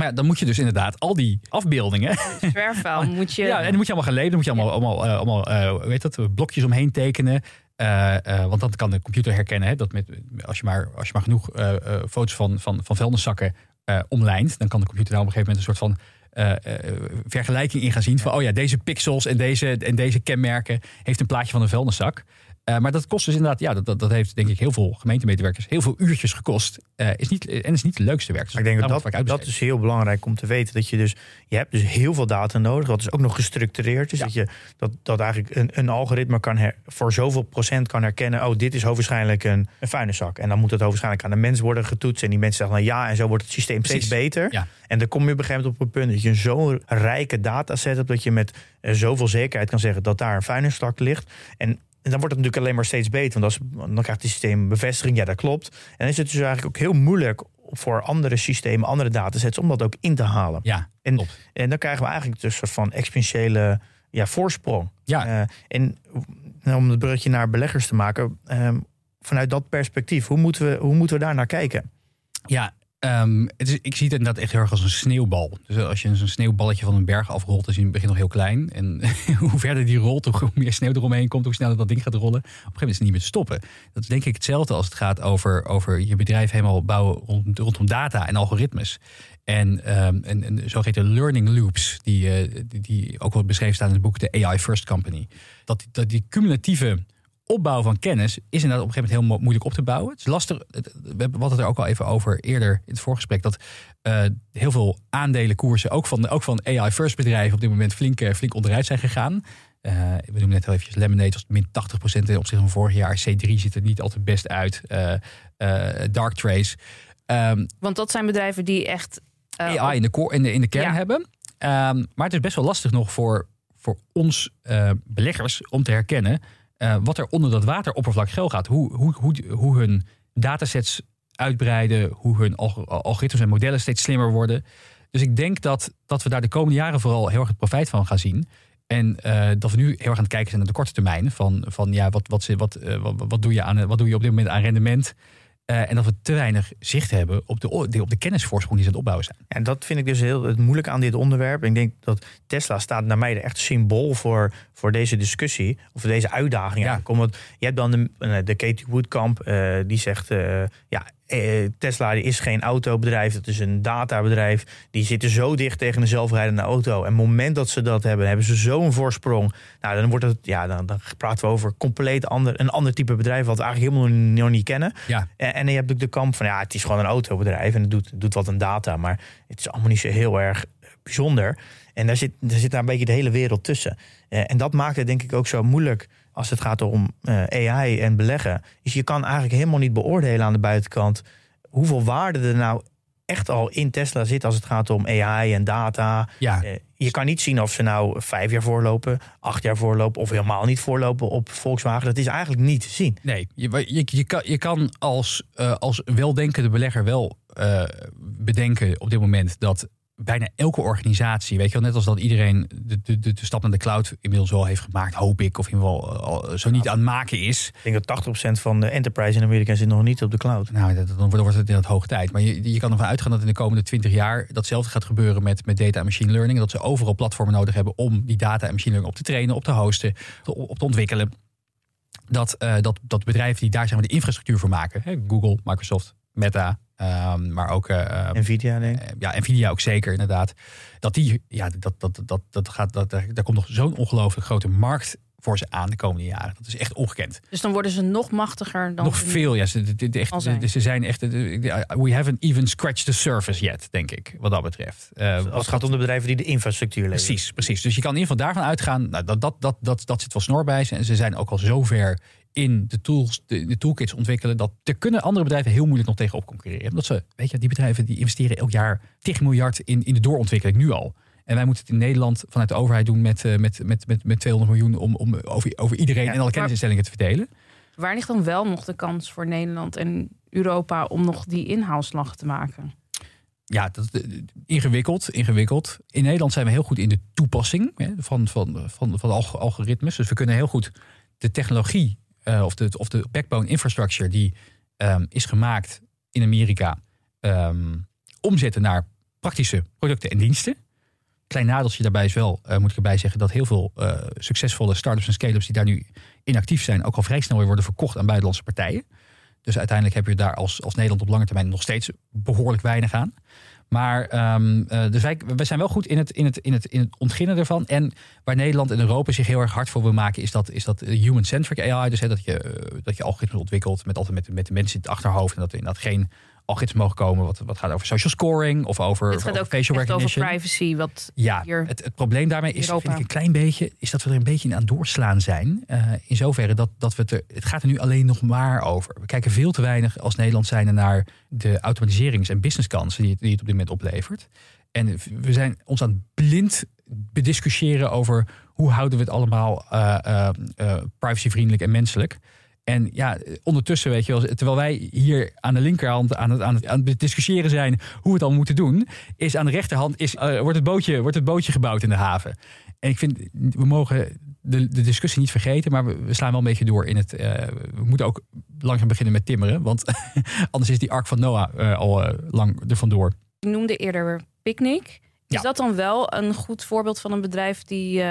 Maar ja, dan moet je dus inderdaad al die afbeeldingen. Zwerfvuil <laughs> moet je. Ja, en dan moet je allemaal gaan labelen. Dan moet je allemaal, allemaal, eh, allemaal eh, hoe heet dat, blokjes omheen tekenen. Eh, eh, want dan kan de computer herkennen hè, dat met, als, je maar, als je maar genoeg eh, eh, foto's van, van, van vuilniszakken eh omlijnt, dan kan de computer daar op een gegeven moment een soort van eh, eh, vergelijking in gaan zien. Van oh ja, deze pixels en deze, en deze kenmerken heeft een plaatje van een vuilniszak. Eh, maar dat kost dus inderdaad, ja, dat, dat, dat heeft denk ik heel veel gemeentemedewerkers heel veel uurtjes gekost. Eh, is niet, en is niet het leukste werk. Dus ik denk dat dat, dat is heel belangrijk om te weten. Dat je dus, je hebt dus heel veel data nodig. Dat is ook nog gestructureerd. Dus Ja. dat, je, dat, dat eigenlijk een, een algoritme kan her, voor zoveel procent kan herkennen. Oh, dit is hoogwaarschijnlijk een, een vuilniszak. En dan moet het hoogwaarschijnlijk aan de mens worden getoetst. En die mensen zeggen dan ja. En zo wordt het systeem Precies. steeds beter. Ja. En dan kom je op een gegeven moment op een punt dat je zo'n rijke dataset hebt. Dat je met eh, zoveel zekerheid kan zeggen dat daar een vuilniszak ligt. En en dan wordt het natuurlijk alleen maar steeds beter. Want als, dan krijgt het systeem bevestiging. Ja, dat klopt. En dan is het dus eigenlijk ook heel moeilijk voor andere systemen, andere datasets, om dat ook in te halen. Ja, En, klopt. en dan krijgen we eigenlijk dus een soort van exponentiële ja, voorsprong. Ja. Eh, en nou, om het bruggetje naar beleggers te maken, ehm, vanuit dat perspectief, hoe moeten we, hoe moeten we daar naar kijken? Ja, ehm, ik zie het inderdaad echt heel erg als een sneeuwbal. Dus als je zo'n sneeuwballetje van een berg afrolt, is het begint nog heel klein. En <laughs> hoe verder die rolt, hoe meer sneeuw eromheen komt, hoe sneller dat ding gaat rollen. Op een gegeven moment is het niet meer te stoppen. Dat is denk ik hetzelfde als het gaat over, over je bedrijf helemaal bouwen rond, rondom data en algoritmes. En, ehm en, en zogeheten learning loops, die, eh, die, die ook wel beschreven staan in het boek The AI First Company. Dat, dat die cumulatieve opbouw van kennis is inderdaad op een gegeven moment heel mo- moeilijk op te bouwen. Het is lastig. We hadden het er ook al even over eerder in het voorgesprek. Dat eh, heel veel aandelenkoersen, ook van, ook van AI-first bedrijven, op dit moment flink, eh, flink onderuit zijn gegaan. Eh, we noemen net al eventjes Lemonade was min 80% ten opzichte van vorig jaar. C3 ziet er niet altijd best uit. Eh eh, Darktrace. Ehm, Want dat zijn bedrijven die echt... AI in de, in de, in de kern Ja. hebben. Ehm, maar het is best wel lastig nog voor, voor ons beleggers om te herkennen eh, wat er onder dat wateroppervlak gel gaat. Hoe, hoe, hoe, hoe hun datasets uitbreiden, hoe hun alg- algoritmes en modellen steeds slimmer worden. Dus ik denk dat, dat we daar de komende jaren vooral heel erg het profijt van gaan zien. En eh, dat we nu heel erg aan het kijken zijn naar de korte termijn. Van, van ja, wat, wat, wat, eh, wat, wat, doe je aan, wat doe je op dit moment aan rendement? Eh, en dat we te weinig zicht hebben op de, op de kennisvoorsprong die ze aan het opbouwen zijn. En dat vind ik dus heel het moeilijke aan dit onderwerp. Ik denk dat Tesla staat naar mij de echt symbool voor, voor deze discussie. Of voor deze uitdaging. Ja. eigenlijk. Omdat je hebt dan de, eh, de Katie Woodkamp. eh, die zegt, ja, eh, Tesla is geen autobedrijf. Dat is een databedrijf. Die zitten zo dicht tegen een zelfrijdende auto. En op het moment dat ze dat hebben, hebben ze zo'n voorsprong. Nou, dan wordt het, ja, dan, dan praten we over compleet ander, een ander type bedrijf. Wat we eigenlijk helemaal nog niet kennen. Ja, En, en je hebt ook de kamp van ja, het is gewoon een autobedrijf en het doet, doet wat aan data, maar het is allemaal niet zo heel erg eh, bijzonder. En daar zit, daar zit daar een beetje de hele wereld tussen. Eh, en dat maakt het denk ik ook zo moeilijk als het gaat om eh, AI en beleggen. Dus je kan eigenlijk helemaal niet beoordelen aan de buitenkant hoeveel waarde er nou echt al in Tesla zit als het gaat om AI en data. ja. Eh, je kan niet zien of ze nou vijf jaar voorlopen, acht jaar voorlopen of helemaal niet voorlopen op Volkswagen. Dat is eigenlijk niet te zien. Nee, je, je, je, kan, je kan als, eh, als weldenkende belegger wel bedenken op dit moment dat bijna elke organisatie, weet je wel, net als dat iedereen de, de, de, de stap naar de cloud inmiddels wel heeft gemaakt, hoop ik, of in ieder geval eh, al zo niet aan het maken is. Ik denk dat 80% van de enterprise in Amerika zit nog niet op de cloud. Nou, dat, dan wordt- dan wordt het hoog tijd. Maar je, je kan ervan uitgaan dat in de komende 20 jaar datzelfde gaat gebeuren met, met data en machine learning. Dat ze overal platformen nodig hebben om die data en machine learning op te trainen, op te hosten, te- op te ontwikkelen. Dat, eh, dat, dat bedrijven die daar zeg maar, de infrastructuur voor maken, hè, Google, Microsoft, Meta, ehm, maar ook eh, Nvidia denk ik. eh, ja, Nvidia ook zeker, inderdaad. Dat die, ja, dat, dat, dat, dat gaat, dat, daar daar komt nog zo'n ongelooflijk grote markt voor ze aan de komende jaren. Dat is echt ongekend. Dus dan worden ze nog machtiger dan... nog veel, ja. Ze, de- de- echt, zijn. ze zijn echt, de- we haven't even scratched the surface yet, denk ik, wat dat betreft. Eh, Als wat het gaat om de bedrijven die de infrastructuur leveren. Precies, precies. Dus je kan in ieder geval daarvan uitgaan, nou, dat, dat, dat, dat, dat zit wel snor bij ze. En ze zijn ook al zover in de tools, de, de toolkits ontwikkelen, dat er kunnen andere bedrijven heel moeilijk nog tegen op concurreren. Omdat ze, weet je, die bedrijven die investeren elk jaar 10 miljard in, in de doorontwikkeling nu al. En wij moeten het in Nederland vanuit de overheid doen met, eh, met, met, met, met 200 miljoen om, om over, over iedereen Ja, en alle kennisinstellingen te verdelen. Waar ligt dan wel nog de kans voor Nederland en Europa om nog die inhaalslag te maken? ja, dat, eh, ingewikkeld, ingewikkeld. In Nederland zijn we heel goed in de toepassing hè, van, van, van, van alg- algoritmes. Dus we kunnen heel goed de technologie eh, of, de, of de backbone infrastructure die ehm, is gemaakt in Amerika ehm, omzetten naar praktische producten en diensten. Klein nadeltje daarbij is wel, eh, moet ik erbij zeggen, dat heel veel eh, succesvolle start-ups en scale-ups die daar nu in actief zijn, ook al vrij snel weer worden verkocht aan buitenlandse partijen. Dus uiteindelijk heb je daar als, als Nederland op lange termijn nog steeds behoorlijk weinig aan. Maar eh, dus wij, zijn wel goed in het, in, het, in, het, in het ontginnen ervan. En waar Nederland en Europa zich heel erg hard voor wil maken, is dat, is dat human-centric AI. Dus dat, je, eh, dat je algoritmes ontwikkelt met altijd met, met de mensen in het achterhoofd. En dat er inderdaad geen algoritmes mogen komen wat, wat gaat over social scoring of over, Het gaat over ook facial over privacy. Wat Ja, hier het, het probleem daarmee is, Europa. vind ik een klein beetje, is dat we er een beetje in aan doorslaan zijn. Eh, in zoverre dat, dat we het er, het gaat er nu alleen nog maar over. We kijken veel te weinig als Nederland zijnde naar de automatiserings- en businesskansen die het, die het op dit moment oplevert. En we zijn ons aan het blind bediscussiëren over hoe houden we het allemaal eh, eh, privacyvriendelijk en menselijk. En ja, ondertussen, weet je wel, terwijl wij hier aan de linkerhand aan het, aan het, aan het discussiëren zijn hoe we het allemaal moeten doen, is aan de rechterhand is, eh, wordt, het bootje, wordt het bootje gebouwd in de haven. En ik vind, we mogen de, de discussie niet vergeten, maar we, we slaan wel een beetje door in het. eh, we moeten ook langzaam beginnen met timmeren, want <laughs> anders is die ark van Noah eh, al lang er vandoor. Je noemde eerder Picnic. Is Ja. dat dan wel een goed voorbeeld van een bedrijf die...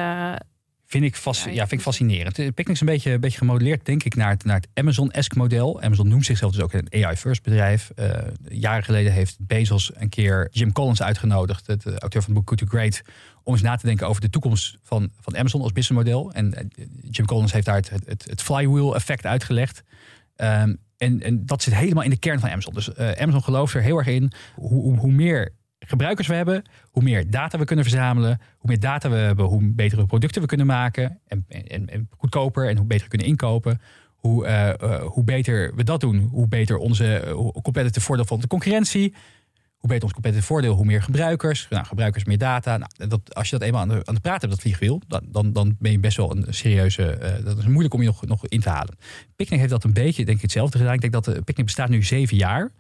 Vind ik, fasc- Ja, ja, vind ik fascinerend. Picnic is een beetje, een beetje gemodelleerd, denk ik, naar het, naar het Amazon-esque model. Amazon noemt zichzelf dus ook een AI-first bedrijf. Eh, jaren geleden heeft Bezos een keer Jim Collins uitgenodigd, het eh, auteur van het boek Good to Great, om eens na te denken over de toekomst van, van Amazon als businessmodel. En eh, Jim Collins heeft daar het, het, het flywheel-effect uitgelegd. Ehm, en, en dat zit helemaal in de kern van Amazon. Dus Amazon gelooft er heel erg in. Hoe, hoe meer gebruikers we hebben, hoe meer data we kunnen verzamelen. Hoe meer data we hebben, hoe betere producten we kunnen maken. En, en, en goedkoper en hoe beter we kunnen inkopen. Hoe, eh, eh, hoe beter we dat doen, hoe beter onze eh, competitive voordeel van de concurrentie. Hoe beter ons competitive voordeel, hoe meer gebruikers. Nou, gebruikers, meer data. Nou, dat, als je dat eenmaal aan de, aan de praat hebt, dat vliegwiel, dan, dan, dan ben je best wel een serieuze. dat is moeilijk om je nog, nog in te halen. Picnic heeft dat een beetje, denk ik, hetzelfde gedaan. Ik denk dat de Picnic bestaat nu zeven jaar.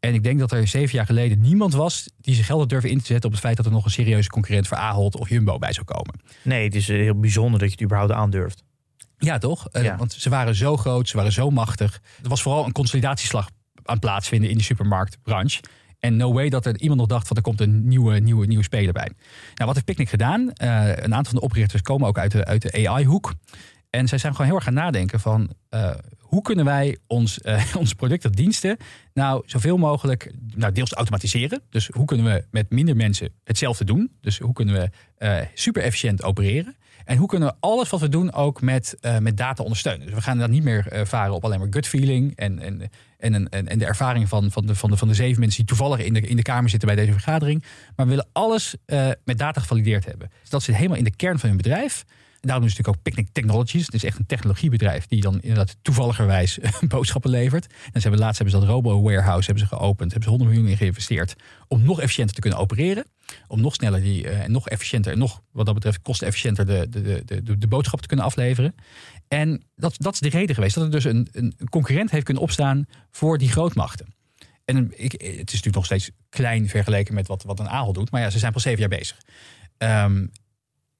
En ik denk dat er zeven jaar geleden niemand was die zich geld had durven in te zetten op het feit dat er nog een serieuze concurrent voor Ahold of Jumbo bij zou komen. Nee, het is eh, heel bijzonder dat je het überhaupt aandurft. Ja, toch? Eh, Ja. want ze waren zo groot, ze waren zo machtig. Er was vooral een consolidatieslag aan het plaatsvinden in de supermarktbranche. En no way dat er iemand nog dacht van er komt een nieuwe, nieuwe, nieuwe speler bij. Nou, wat heeft Picnic gedaan? Eh, een aantal van de oprichters komen ook uit de, uit de AI-hoek. En zij zijn gewoon heel erg gaan nadenken van... hoe kunnen wij ons, eh, <laughs> onze producten diensten nou zoveel mogelijk nou, deels automatiseren. Dus hoe kunnen we met minder mensen hetzelfde doen? Dus hoe kunnen we eh, super efficiënt opereren? En hoe kunnen we alles wat we doen ook met, eh, met data ondersteunen? Dus we gaan dan niet meer varen op alleen maar gut feeling en, en, en, en, de ervaring van, van, de, van, de, van de zeven mensen die toevallig in de, in de kamer zitten bij deze vergadering. Maar we willen alles met data gevalideerd hebben. Dus dat zit helemaal in de kern van hun bedrijf. Daarom is het natuurlijk ook Picnic Technologies. Het is echt een technologiebedrijf die dan inderdaad toevalligerwijs <laughs> boodschappen levert. En ze hebben laatst hebben ze dat Robo Warehouse hebben ze geopend. Hebben ze 100 miljoen in geïnvesteerd om nog efficiënter te kunnen opereren. Om nog sneller die, eh, en nog efficiënter en nog wat dat betreft kostenefficiënter de, de, de, de, de boodschap te kunnen afleveren. En dat, dat is de reden geweest dat er dus een, een concurrent heeft kunnen opstaan voor die grootmachten. En ik, het is natuurlijk nog steeds klein vergeleken met wat, wat een Ahold doet. Maar ja, ze zijn pas zeven jaar bezig. Ehm,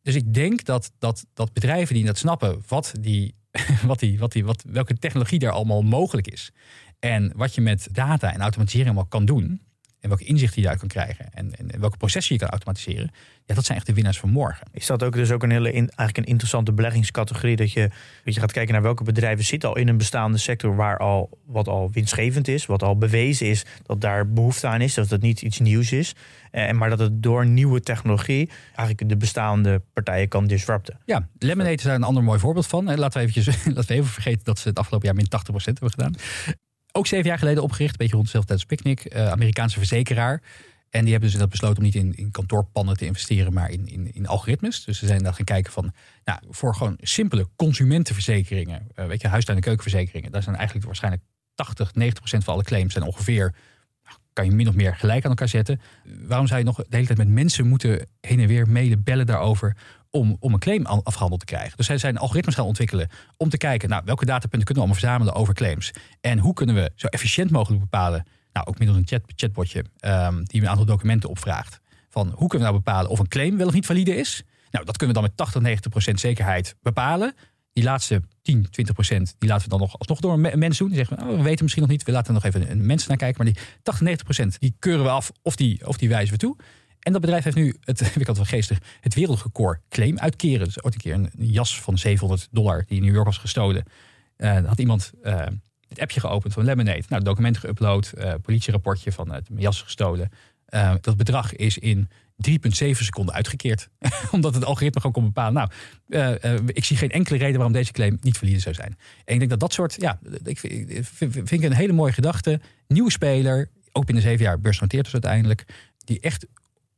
dus ik denk dat, dat, dat bedrijven die dat snappen wat die, <laughs> wat die, wat die, wat, welke technologie daar allemaal mogelijk is. En wat je met data en automatisering allemaal kan doen. En welke inzichten je daaruit kan krijgen. En, en welke processen je kan automatiseren. Ja, dat zijn echt de winnaars van morgen. Is dat ook dus ook een hele in, eigenlijk een interessante beleggingscategorie? Dat je, dat je gaat kijken naar welke bedrijven zitten al in een bestaande sector waar al wat al winstgevend is, wat al bewezen is dat daar behoefte aan is, dat het niet iets nieuws is. En maar dat het door nieuwe technologie eigenlijk de bestaande partijen kan disrupten. Ja, Lemonade is daar een ander mooi voorbeeld van. En Laten we, eventjes, <laughs> laten we even vergeten dat ze het afgelopen jaar min 80% hebben gedaan. Ook zeven jaar geleden opgericht, een beetje rond dezelfde tijd als Picnic. eh, Amerikaanse verzekeraar. En die hebben dus dat besloten om niet in, in kantoorpannen te investeren, maar in, in, in algoritmes. Dus ze zijn dan gaan kijken van, nou, voor gewoon simpele consumentenverzekeringen, eh, weet je, huistuin- en keukenverzekeringen, daar zijn eigenlijk waarschijnlijk 80, 90 procent van alle claims zijn ongeveer, nou, kan je min of meer gelijk aan elkaar zetten. Waarom zou je nog de hele tijd met mensen moeten heen en weer mailen, bellen daarover, om, om een claim afgehandeld te krijgen. Dus zij zijn algoritmes gaan ontwikkelen om te kijken, nou, welke datapunten kunnen we allemaal verzamelen over claims? En hoe kunnen we zo efficiënt mogelijk bepalen, nou, ook middels een chat, chatbotje, ehm, die een aantal documenten opvraagt, van hoe kunnen we nou bepalen of een claim wel of niet valide is? Nou, dat kunnen we dan met 80, 90 procent zekerheid bepalen. Die laatste 10, 20 procent, die laten we dan nog alsnog door een me- mens doen. Die zeggen, oh, we weten misschien nog niet, we laten er nog even een mens naar kijken. Maar die 80, 90 procent, die keuren we af of die, of die wijzen we toe. En dat bedrijf heeft nu, het, <laughs> ik altijd wel geestig, het wereldrecord claim uitkeren. Dus ooit een keer een, jas van 700 dollar die in New York was gestolen. Eh, had iemand eh, het appje geopend van Lemonade. Nou, documenten geüpload, eh politierapportje van het jas gestolen. Dat bedrag is in 3,7 seconden uitgekeerd. <laughs> Omdat het algoritme gewoon kon bepalen. Nou, ik zie geen enkele reden waarom deze claim niet valide zou zijn. En ik denk dat dat soort, ja, ik vind vind ik een hele mooie gedachte. Nieuwe speler, ook binnen zeven jaar beursgenoteerd dus uiteindelijk. Die echt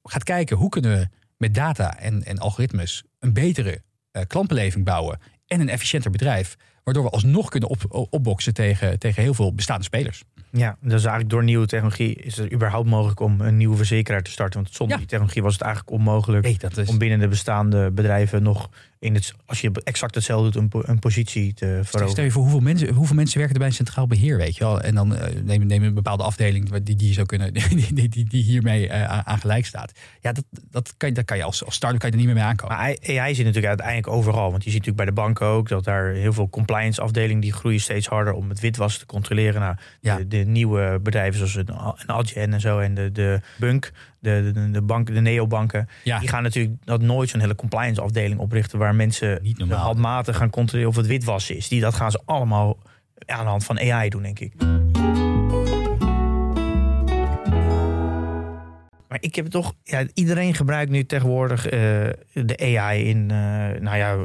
gaat kijken hoe kunnen we met data en, en algoritmes een betere eh, klantbeleving bouwen. En een efficiënter bedrijf. Waardoor we alsnog kunnen op, opboksen tegen, tegen heel veel bestaande spelers. Ja, dus eigenlijk door nieuwe technologie is het überhaupt mogelijk om een nieuwe verzekeraar te starten. Want zonder Ja. die technologie was het eigenlijk onmogelijk Nee, dat is, om binnen de bestaande bedrijven nog in het, als je exact hetzelfde doet, een, een positie te Stel veroveren. je voor hoeveel mensen, hoeveel mensen werken er bij een centraal beheer, weet je wel. En dan eh, nemen neem een bepaalde afdeling die, die, zou kunnen, <laughs> die, die, die, die hiermee eh, aan gelijk staat. Ja, dat, dat, kan, je- dat kan je als, als start-up kan je er niet meer mee aankomen. Maar AI AI zit natuurlijk uiteindelijk overal. Want je ziet natuurlijk bij de banken ook dat daar heel veel compliance afdelingen die groeien steeds harder om het witwassen te controleren. Nou, Ja. de, de nieuwe bedrijven zoals een, een Adyen en zo en de, de Bunk, de, de, de, bank, de neobanken, Ja. die gaan natuurlijk dat nooit zo'n hele compliance afdeling oprichten waar waar mensen Niet normaal. handmatig gaan controleren of het witwassen is. Die, dat gaan ze allemaal aan de hand van AI doen, denk ik. Maar ik heb toch, ja, iedereen gebruikt nu tegenwoordig eh, de AI in, eh, nou ja,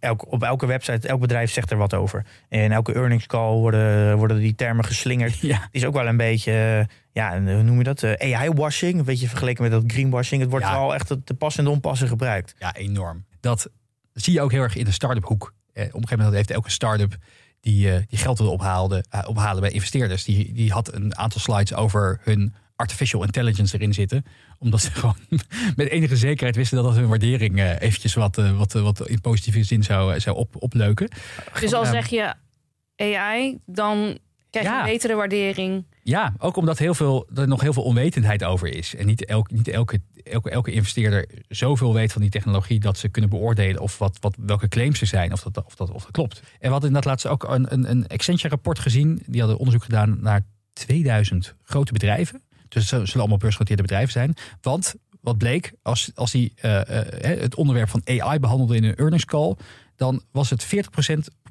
elk, op elke website, elk bedrijf zegt er wat over. En elke earnings call worden, worden die termen geslingerd. <laughs> Ja, Het is ook wel een beetje, eh, ja, hoe noem je dat? AI-washing, een beetje vergeleken met dat greenwashing. Het wordt Ja. wel echt te pas en onpassen gebruikt. ja, enorm. Dat zie je ook heel erg in de start-up hoek. Eh, op een gegeven moment heeft elke start-up die, eh, die geld wilde ophalen, eh, ophalen bij investeerders, die, die had een aantal slides over hun artificial intelligence erin zitten. Omdat ze <laughs> gewoon met enige zekerheid wisten dat dat hun waardering eh, eventjes wat, wat, wat in positieve zin zou, zou op, opleuken. Dus al Ja. zeg je AI, dan krijg je Ja. een betere waardering. Ja, ook omdat heel veel, er nog heel veel onwetendheid over is. En niet, elk, niet elke, elke, elke investeerder zoveel weet van die technologie dat ze kunnen beoordelen of wat, wat, welke claims er zijn, of dat, of, dat, of dat klopt. En we hadden inderdaad laatst ook een, een, een Accenture-rapport gezien. Die hadden onderzoek gedaan naar 2000 grote bedrijven. Dus het zullen allemaal beursgenoteerde bedrijven zijn. Want wat bleek, als, als die eh, eh, het onderwerp van AI behandelde in een earnings call, dan was het 40%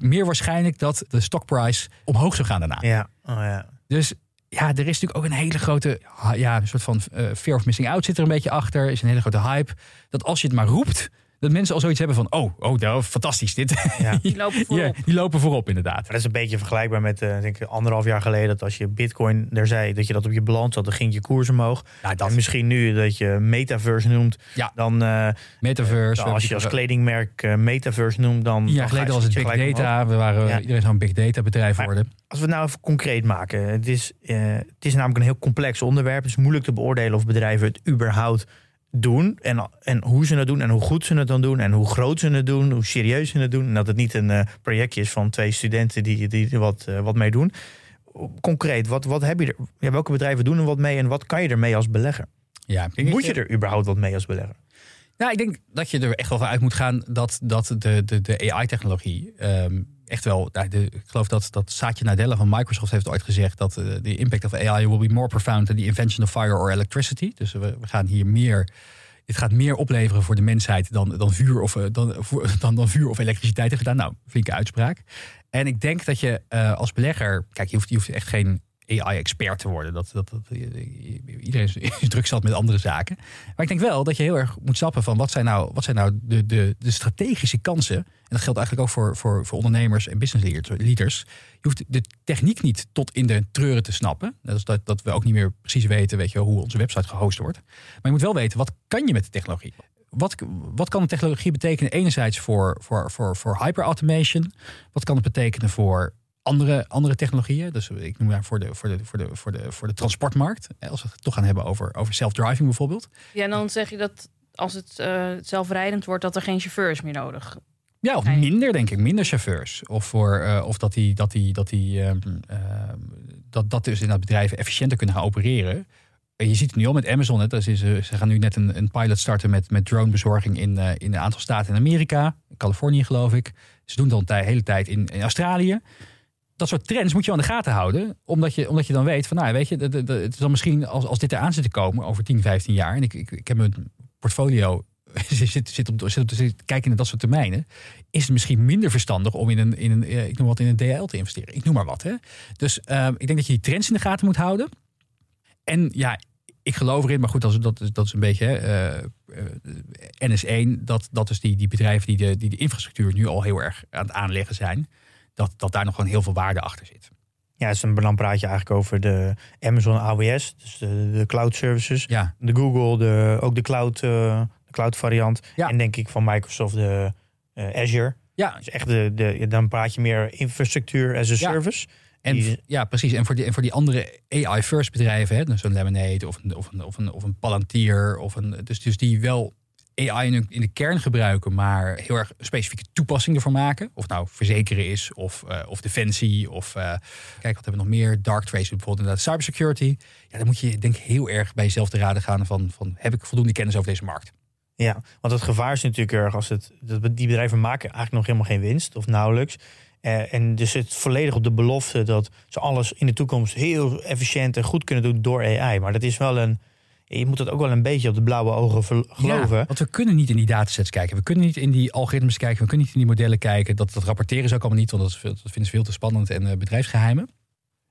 meer waarschijnlijk dat de stockprijs omhoog zou gaan daarna. Ja, oh, ja. Dus ja, er is natuurlijk ook een hele grote, ja, een soort van eh, fear of missing out zit er een beetje achter. Is een hele grote hype. Dat als je het maar roept, dat mensen al zoiets hebben van, oh, oh, nou, fantastisch dit. Ja. <laughs> Die lopen Ja, voorop. die lopen voorop inderdaad. Maar dat is een beetje vergelijkbaar met, eh, denk ik, anderhalf jaar geleden. Dat als je bitcoin er zei, dat je dat op je balans had, dan ging je koers omhoog. Nou, dat En misschien nu dat je metaverse noemt, Ja. dan, eh, metaverse. dan als je als kledingmerk eh, metaverse noemt, dan... Dan geleden was het big omhoog. data. We waren, Ja. Iedereen zou een big data bedrijf Maar- worden. Als we het nou even concreet maken. Het is, eh, het is namelijk een heel complex onderwerp. Het is moeilijk te beoordelen of bedrijven het überhaupt doen. En, en hoe ze het doen en hoe goed ze het dan doen. En hoe groot ze het doen, hoe serieus ze het doen. En dat het niet een eh, projectje is van twee studenten die, die er wat, eh, wat mee doen. Concreet, wat, wat heb je er, ja, welke bedrijven doen er wat mee en wat kan je ermee als belegger? Ja, Moet je er überhaupt wat mee als belegger? Nou, ik denk dat je er echt wel van uit moet gaan dat, dat de, de, de AI-technologie ehm, echt wel. Nou, ik geloof dat, dat Satya Nadella van Microsoft heeft ooit gezegd dat eh, de impact of AI will be more profound than the invention of fire or electricity. Dus we, gaan hier meer. Dit gaat meer opleveren voor de mensheid dan, dan, vuur, of, eh, dan, <laughs> dan, dan vuur of elektriciteit heeft gedaan. Nou, flinke uitspraak. En ik denk dat je eh, als belegger. Kijk, je hoeft, je hoeft echt geen AI-expert te worden. Dat, dat, iedereen <laughs> is, druk zat met andere zaken. Maar ik denk wel dat je heel erg moet snappen van wat zijn nou, wat zijn nou de, de, de strategische kansen. En dat geldt eigenlijk ook voor, voor, voor ondernemers en business leaders-. Je hoeft de techniek niet tot in de treuren te snappen. Dat is dat, dat we ook niet meer precies weten weet je, hoe onze website gehost wordt. Maar je moet wel weten, wat kan je met de technologie? Wat, wat kan de technologie betekenen enerzijds voor, voor, voor, voor hyperautomation? Wat kan het betekenen voor andere, andere technologieën? Dus ik noem daar voor de, voor de, voor de, voor de, voor de transportmarkt. Als we het toch gaan hebben over, over self-driving bijvoorbeeld. Ja, en dan zeg je dat als het eh, zelfrijdend wordt, dat er geen chauffeurs meer nodig. Ja, of minder, denk ik. Minder chauffeurs. Of, voor, eh, of dat, die, dat, die, dat, die, ehm, dat, dat dus inderdaad bedrijven efficiënter kunnen gaan opereren. En je ziet het nu al met Amazon. Hè. Is, eh, ze gaan nu net een, een pilot starten met, met dronebezorging in, eh, in een aantal staten in Amerika. Californië, geloof ik. Ze doen dat de hele tijd in, in Australië. Dat soort trends moet je aan de gaten houden. Omdat je, omdat je dan weet van, nou weet je, de- het is dan misschien als, als dit eraan zit te komen over 10, 15 jaar. En ik, ik, ik heb mijn portfolio <laughs> zit, zit, op, zit op zit kijken naar dat soort termijnen. Is het misschien minder verstandig om in een, in een, eh, ik noem wat, in een DL te investeren. Ik noem maar wat. Hè. Dus ehm, ik denk dat je die trends in de gaten moet houden. En ja, ik geloof erin, maar goed, dat dat dat is een beetje eh, eh, NS1. Dat, dat is die, die bedrijven die de, die de infrastructuur nu al heel erg aan het aanleggen zijn. Dat, dat daar nog gewoon heel veel waarde achter zit. Ja, het is een, dan praat je eigenlijk over de Amazon AWS, dus de, de cloud services. Ja, De Google, de, ook de cloud, eh, de cloud variant. Ja. En denk ik van Microsoft de eh, Azure. ja Dus echt de, de, dan praat je meer infrastructuur as a Ja. service. En Die- ja, precies. En voor die, en voor die andere AI-first bedrijven, hè, dus zo'n Lemonade of een, of een, of een, of een Palantir, of een, dus, dus die wel AI in, de- kern gebruiken, maar heel erg specifieke toepassingen ervoor maken. Of nou verzekeren is, of, eh, of defensie, of eh, kijk, wat hebben we nog meer? Dark Trace bijvoorbeeld, inderdaad, cybersecurity. Ja, dan moet je denk ik heel erg bij jezelf te raden gaan van, van heb ik voldoende kennis over deze markt? Ja, want het gevaar is natuurlijk erg als het. Dat die bedrijven maken eigenlijk nog helemaal geen winst of nauwelijks. Eh, en dus het volledig op de belofte dat ze alles in de toekomst heel efficiënt en goed kunnen doen door AI. Maar dat is wel een. Je moet het ook wel een beetje op de blauwe ogen ver- geloven. Ja, want we kunnen niet in die datasets kijken. We kunnen niet in die algoritmes kijken. We kunnen niet in die modellen kijken. Dat, dat rapporteren ze ook allemaal niet, want dat, is veel, dat vinden ze veel te spannend en eh, bedrijfsgeheimen.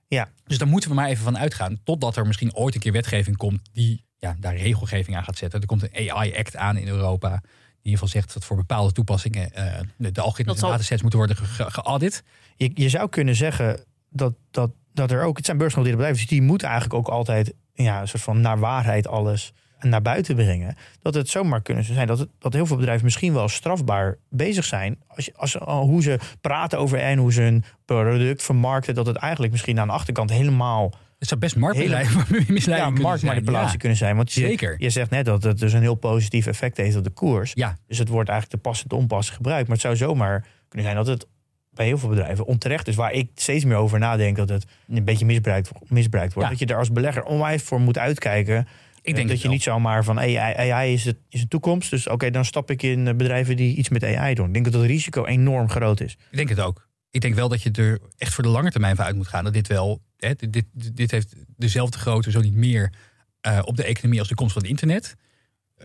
Ja. Dus daar moeten we maar even van uitgaan. Totdat er misschien ooit een keer wetgeving komt die ja, daar regelgeving aan gaat zetten. Er komt een AI-act aan in Europa. Die in ieder geval zegt dat voor bepaalde toepassingen eh, de, de algoritmes Dat en zal- datasets moeten worden ge- ge- geaudit. Je, je zou kunnen zeggen dat, dat, dat er ook, het zijn beursgenoteerde bedrijven, dus die moeten eigenlijk ook altijd ja, een soort van naar waarheid alles naar buiten brengen. Dat het zomaar kunnen zijn dat, het, dat heel veel bedrijven misschien wel strafbaar bezig zijn. Als, je, als al hoe ze praten over en hoe ze hun product vermarkten, dat het eigenlijk misschien aan de achterkant helemaal Het zou best marktmisleiding <laughs> ja, marktmanipulatie. Ja. kunnen zijn. Want je, Zeker. je zegt net dat het dus een heel positief effect heeft op de koers. Ja, Dus het wordt eigenlijk te pas en te onpas gebruikt. Maar het zou zomaar kunnen zijn dat het bij heel veel bedrijven onterecht is. Waar ik steeds meer over nadenk dat het een beetje misbruikt, misbruikt wordt. Ja. Dat je er als belegger onwijs voor moet uitkijken. ik denk dat het je wel. niet zomaar van AI, AI is, het, is de toekomst. Dus oké, dan stap ik in eh, bedrijven die iets met AI doen. Ik denk dat het risico enorm groot is. Ik denk het ook. Ik denk wel dat je er echt voor de lange termijn van uit moet gaan. Dat dit wel, hè, dit, dit, dit heeft dezelfde grootte, zo niet meer, eh, op de economie als de komst van het internet.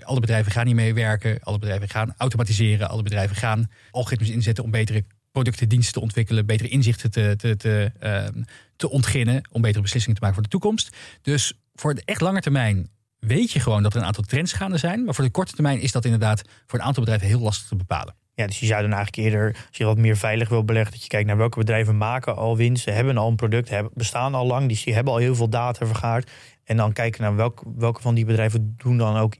Alle bedrijven gaan hiermee werken. Alle bedrijven gaan automatiseren. Alle bedrijven gaan algoritmes inzetten om betere producten, diensten te ontwikkelen. Betere inzichten te, te, te, ehm, te ontginnen. Om betere beslissingen te maken voor de toekomst. Dus voor de echt lange termijn weet je gewoon dat er een aantal trends gaande zijn. Maar voor de korte termijn is dat inderdaad voor een aantal bedrijven heel lastig te bepalen. Ja, dus je zou dan eigenlijk eerder, als je wat meer veilig wil beleggen, dat je kijkt naar welke bedrijven maken al winst, ze hebben al een product, hebben, bestaan al lang, dus die hebben al heel veel data vergaard. En dan kijken naar welke, welke van die bedrijven doen dan ook,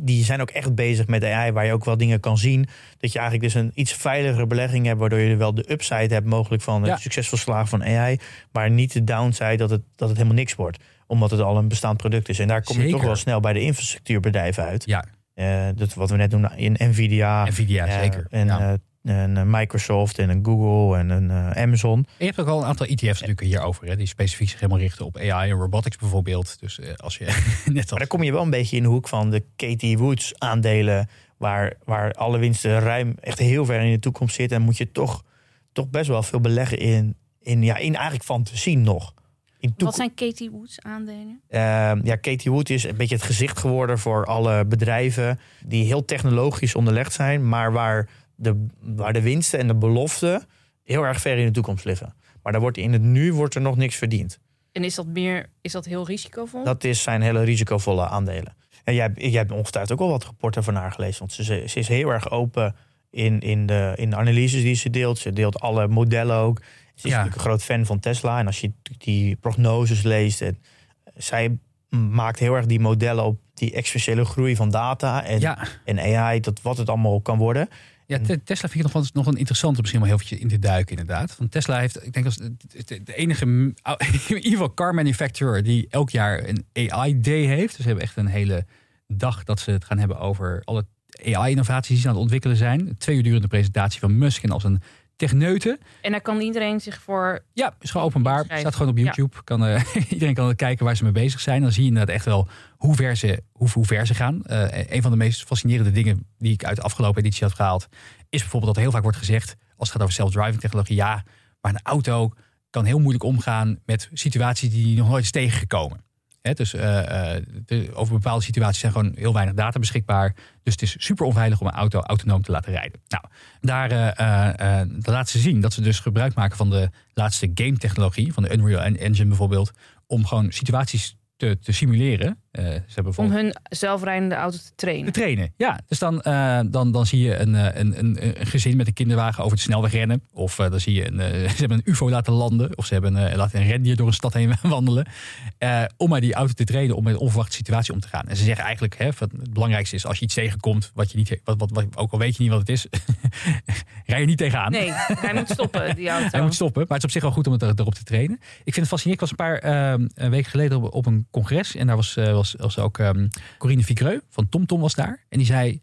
die zijn ook echt bezig met AI, waar je ook wel dingen kan zien. Dat je eigenlijk dus een iets veiligere belegging hebt, waardoor je wel de upside hebt mogelijk van het Ja. succesvol slagen van AI, maar niet de downside dat het, dat het helemaal niks wordt. Omdat het al een bestaand product is. En daar kom je toch wel snel bij de infrastructuurbedrijven uit. Ja, Eh, dat wat we net doen in Nvidia. Nvidia Ja, zeker. En, Ja. eh, en eh, Microsoft en een Google en een eh, Amazon. En je hebt ook al een aantal ETF's natuurlijk hierover, hè, die specifiek zich helemaal richten op AI en robotics bijvoorbeeld. Dus eh, als je <laughs> net Maar als dan kom je wel een beetje in de hoek van de Katie Woods aandelen. Waar, waar alle winsten ruim echt heel ver in de toekomst zitten. En moet je toch, toch best wel veel beleggen in, in, ja, in eigenlijk fantasie nog. In Wat zijn Katie Woods aandelen? Ehm, ja, Katie Wood is een beetje het gezicht geworden voor alle bedrijven die heel technologisch onderlegd zijn, maar waar de, waar de winsten en de beloften heel erg ver in de toekomst liggen. Maar daar wordt in het nu wordt er nog niks verdiend. En is dat meer, is dat heel risicovol? Dat is zijn hele risicovolle aandelen. En jij, jij hebt ongetwijfeld ook wel wat rapporten van haar gelezen, want ze, ze ze is heel erg open in, in, de, in de analyses die ze deelt. Ze deelt alle modellen ook. Ze is Ja. natuurlijk een groot fan van Tesla. En als je die prognoses leest, en zij maakt heel erg die modellen op die exponentiële groei van data en, ja, en AI, dat wat het allemaal kan worden. Ja, Te- Tesla vind ik nog wel, nog een interessante, misschien wel heel eventjes in te duiken inderdaad. Want Tesla heeft, ik denk als de, enige, <laughs> in ieder geval car manufacturer die elk jaar een AI day heeft. Dus ze hebben echt een hele dag dat ze het gaan hebben over alle AI-innovaties die ze aan het ontwikkelen zijn. Twee uur durende presentatie van Musk en als een techneute. En daar kan iedereen zich voor... Ja, is gewoon openbaar. Staat gewoon op YouTube. Kan, eh, <laughs> iedereen kan kijken waar ze mee bezig zijn. Dan zie je inderdaad echt wel hoe ver ze, hoe, hoe ver ze gaan. Eh, een van de meest fascinerende dingen die ik uit de afgelopen editie had gehaald... is bijvoorbeeld dat heel vaak wordt gezegd... als het gaat over self-driving technologie... ja, maar een auto kan heel moeilijk omgaan met situaties die nog nooit is tegengekomen. Dus eh, eh, over bepaalde situaties zijn gewoon heel weinig data beschikbaar. Dus het is super onveilig om een auto autonoom te laten rijden. Nou, daar, eh, laten ze zien dat ze dus gebruik maken van de laatste game technologie, van de Unreal Engine bijvoorbeeld, om gewoon situaties te, te simuleren. Eh, ze hebben om hun zelfrijdende auto te te trainen. trainen. Ja, dus dan, eh, dan, dan zie je een, eh, een, een, een gezin met een kinderwagen over de snelweg rennen. Of dan zie je een, <laughs> ze hebben een UFO laten landen. Of ze hebben laten een rendier door een stad heen <laughs> wandelen. Om maar die auto te trainen om met een onverwachte situatie om te gaan. En ze zeggen eigenlijk, hè, van het belangrijkste is als je iets tegenkomt, wat je niet, wat, wat, wat, ook al weet je niet wat het is, <laughs> rij je niet tegenaan. Nee, hij moet stoppen, die auto. Hij moet stoppen, maar het is op zich wel goed om het er- erop te trainen. Ik vind het fascinerend. Ik was een paar ehm, weken geleden op, op een congres. En daar was, was, was ook ehm Corine Vigreux van TomTom was daar. En die zei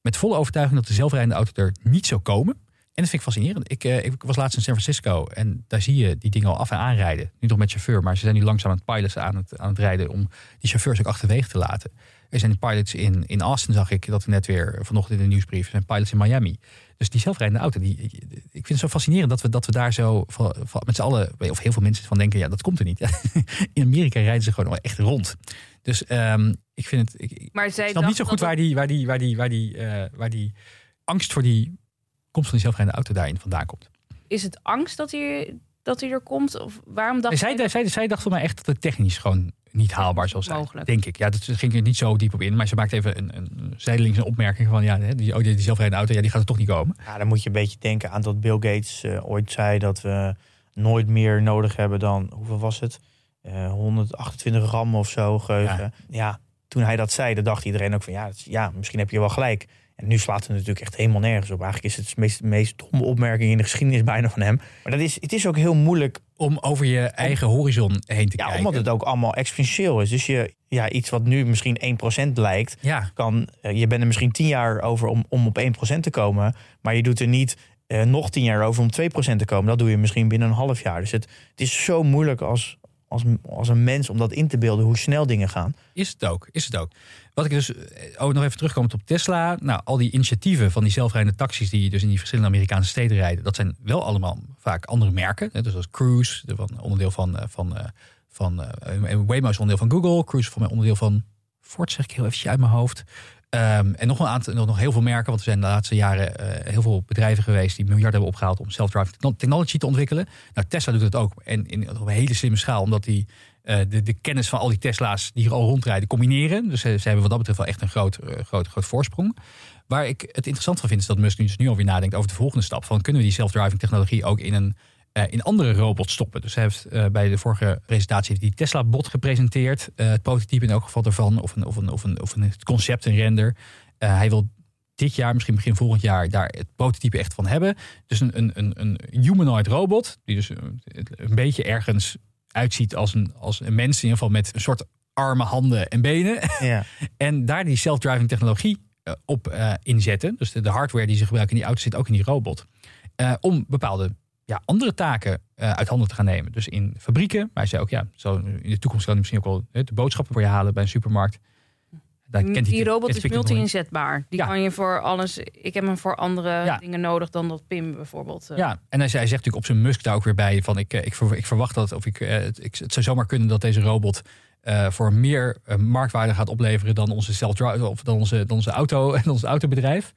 met volle overtuiging dat de zelfrijdende auto er niet zou komen. dat vind ik fascinerend. Ik, eh, ik was laatst in San Francisco en daar zie je die dingen al af en aanrijden. Niet nog met chauffeur, maar ze zijn nu langzaam aan het pilots aan het, aan het rijden om die chauffeurs ook achterwege te laten. Er zijn pilots in, in Austin, zag ik dat net weer vanochtend in de nieuwsbrief. Er zijn pilots in Miami. Dus die zelfrijdende auto, die, ik vind het zo fascinerend dat we, dat we daar zo met z'n allen, of heel veel mensen van denken, ja, dat komt er niet. <laughs> in Amerika rijden ze gewoon echt rond. Dus um, ik vind het. Ik, maar zij snap niet zo goed waar die, waar, die, waar, die, waar, die, uh, waar die angst voor die komst van die zelfrijdende auto daarin vandaan komt. Is het angst dat hij, dat hij er komt? Of waarom dacht zij, zij, zij, zij dacht voor mij echt dat het technisch gewoon niet haalbaar zal zijn. Mogelijk. Denk ik. Ja, dat ging er niet zo diep op in. Maar ze maakt even een, een zijdelings een opmerking van ja, die, oh, die zelfrijdende auto, ja, die gaat er toch niet komen. Ja, dan moet je een beetje denken aan dat Bill Gates uh, ooit zei dat we nooit meer nodig hebben dan, hoeveel was het? Uh, 128 gram of zo geheugen. Ja. ja. toen hij dat zei, dan dacht iedereen ook van ja, ja, misschien heb je wel gelijk. En nu slaat het natuurlijk echt helemaal nergens op. Eigenlijk is het de meest, meest domme opmerking in de geschiedenis bijna van hem. Maar dat is, het is ook heel moeilijk. Om over je eigen horizon heen te ja, kijken. Omdat het ook allemaal exponentieel is. Dus je, ja, iets wat nu misschien 1% lijkt, ja. kan, uh, je bent er misschien 10 jaar over om, om op 1% te komen. Maar je doet er niet uh, nog 10 jaar over om 2% te komen. Dat doe je misschien binnen een half jaar. Dus het, het is zo moeilijk als, als, als een mens om dat in te beelden hoe snel dingen gaan. Is het ook, is het ook. Wat ik dus ook nog even terugkomend op Tesla. Nou, al die initiatieven van die zelfrijdende taxis die dus in die verschillende Amerikaanse steden rijden, dat zijn wel allemaal vaak andere merken. Dus zoals Cruise, van onderdeel van, van, van uh, Waymo is onderdeel van Google, Cruise mij onderdeel van Ford, zeg ik heel eventjes uit mijn hoofd. Um, en nog, een aantal, nog, heel veel merken, want er zijn de laatste jaren uh, heel veel bedrijven geweest die miljarden hebben opgehaald om self-driving technology te ontwikkelen. Nou, Tesla doet het ook en in, op een hele slimme schaal, omdat die uh, de, de, kennis van al die Tesla's die hier al rondrijden combineren. Dus ze, hebben wat dat betreft wel echt een groot, uh, groot, voorsprong. Waar ik het interessant van vind, is dat Musk nu, dus nu alweer nadenkt over de volgende stap. Van kunnen we die self-driving technologie ook in een in andere robots stoppen. Dus hij heeft uh, bij de vorige presentatie die Tesla-bot gepresenteerd. Uh, het prototype in elk geval ervan, of een, of een, of een, of een concept, een render. hij wil dit jaar, misschien begin volgend jaar, daar het prototype echt van hebben. Dus een, een, een, een humanoid robot, die dus een beetje ergens uitziet als een, als een mens, in ieder geval met een soort armen, handen en benen. Ja. <laughs> en daar die self-driving technologie op inzetten. Dus de, de, hardware die ze gebruiken in die auto zit ook in die robot. om bepaalde ja, andere taken uh, uit handen te gaan nemen. Dus in fabrieken. Maar hij zei ook, ja, zo in de toekomst kan hij misschien ook wel de boodschappen voor je halen bij een supermarkt. Daar kent die robot is multi-inzetbaar. Die ja. kan je voor alles. Ik heb hem voor andere ja. dingen nodig dan dat PIM bijvoorbeeld. Ja, en hij, hij zegt natuurlijk op zijn Musk daar ook weer bij van ik, ik, ik verwacht dat of ik, ik het zou zomaar kunnen dat deze robot uh, voor meer marktwaarde gaat opleveren dan onze self of dan onze, dan onze auto <laughs> en ons autobedrijf.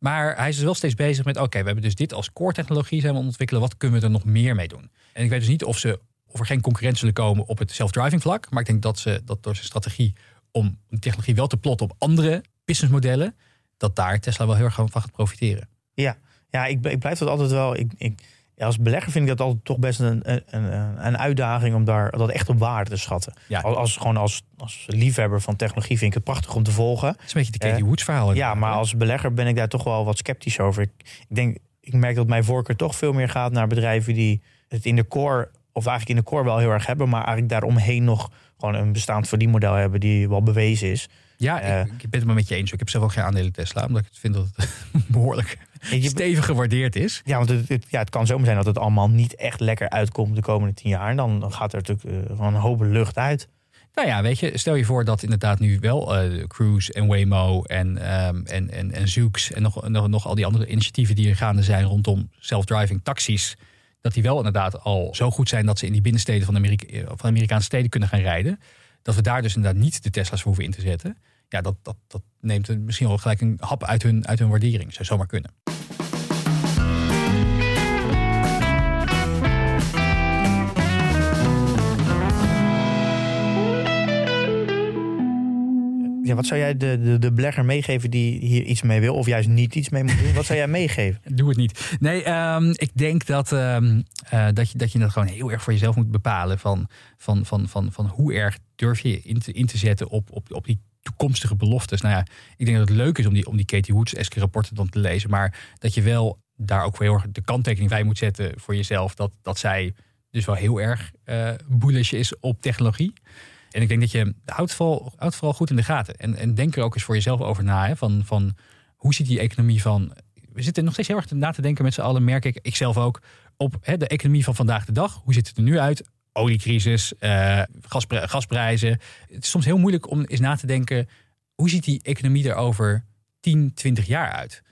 Maar hij is dus wel steeds bezig met: oké, we hebben dus dit als core technologie zijn we ontwikkelen. Wat kunnen we er nog meer mee doen? En ik weet dus niet of, ze, of er geen concurrentie zullen komen op het self-driving vlak. Maar ik denk dat ze dat door zijn strategie om technologie wel te plotten op andere businessmodellen, dat daar Tesla wel heel erg van gaat profiteren. Ja, ja ik, ik blijf dat altijd wel. Ik, ik, ja, als belegger vind ik dat altijd toch best een, een, een uitdaging om daar dat echt op waarde te schatten. Ja. Als, als, gewoon als, als liefhebber van technologie vind ik het prachtig om te volgen. Het is een beetje de Katie Woods verhaal. Ja, maar als belegger ben ik daar toch wel wat sceptisch over. Ik, ik denk, ik merk dat mijn voorkeur toch veel meer gaat naar bedrijven die het in de core, of eigenlijk in de core wel heel erg hebben, maar eigenlijk daaromheen nog gewoon een bestaand verdienmodel hebben die wel bewezen is. Ja, uh, ik, ik, ben het maar met je eens. Ik heb zelf ook geen aandelen Tesla, omdat ik vind dat het <laughs> behoorlijk je, stevig gewaardeerd is. Ja, want het, het, ja, het kan zomaar zijn dat het allemaal niet echt lekker uitkomt de komende tien jaar. En dan, gaat er natuurlijk van een hoop lucht uit. Nou ja, weet je, stel je voor dat inderdaad nu wel uh, Cruise en Waymo en, um, en, en, en Zoox en nog, nog, nog al die andere initiatieven die er gaande zijn rondom self-driving taxis, dat die wel inderdaad al zo goed zijn dat ze in die binnensteden van, Amerika, van Amerikaanse steden kunnen gaan rijden. Dat we daar dus inderdaad niet de Tesla's voor hoeven in te zetten. Ja, dat, dat, dat neemt misschien wel gelijk een hap uit hun, uit hun waardering. Zou zomaar kunnen. Ja, wat zou jij de, de, de belegger meegeven die hier iets mee wil, of juist niet iets mee moet doen? Wat zou jij meegeven? <laughs> Doe het niet. Nee, um, ik denk dat, um, uh, dat, je, dat je dat gewoon heel erg voor jezelf moet bepalen. Van, van, van, van, van hoe erg durf je in te, in te zetten op, op, op die toekomstige beloftes. Nou ja, ik denk dat het leuk is om die, om die Katie Woods-eske rapporten dan te lezen. Maar dat je wel daar ook heel erg de kanttekening bij moet zetten voor jezelf. Dat, dat zij dus wel heel erg uh, is op technologie. En ik denk dat je houdt vooral, vooral goed in de gaten. En, en denk er ook eens voor jezelf over na. Hè, van, van hoe ziet die economie van we zitten nog steeds heel erg na te denken met z'n allen, merk ik, ik zelf ook, op hè, de economie van vandaag de dag. Hoe ziet het er nu uit? Oliecrisis, uh, gaspr gasprijzen. Het is soms heel moeilijk om eens na te denken, hoe ziet die economie er over 10, 20 jaar uit?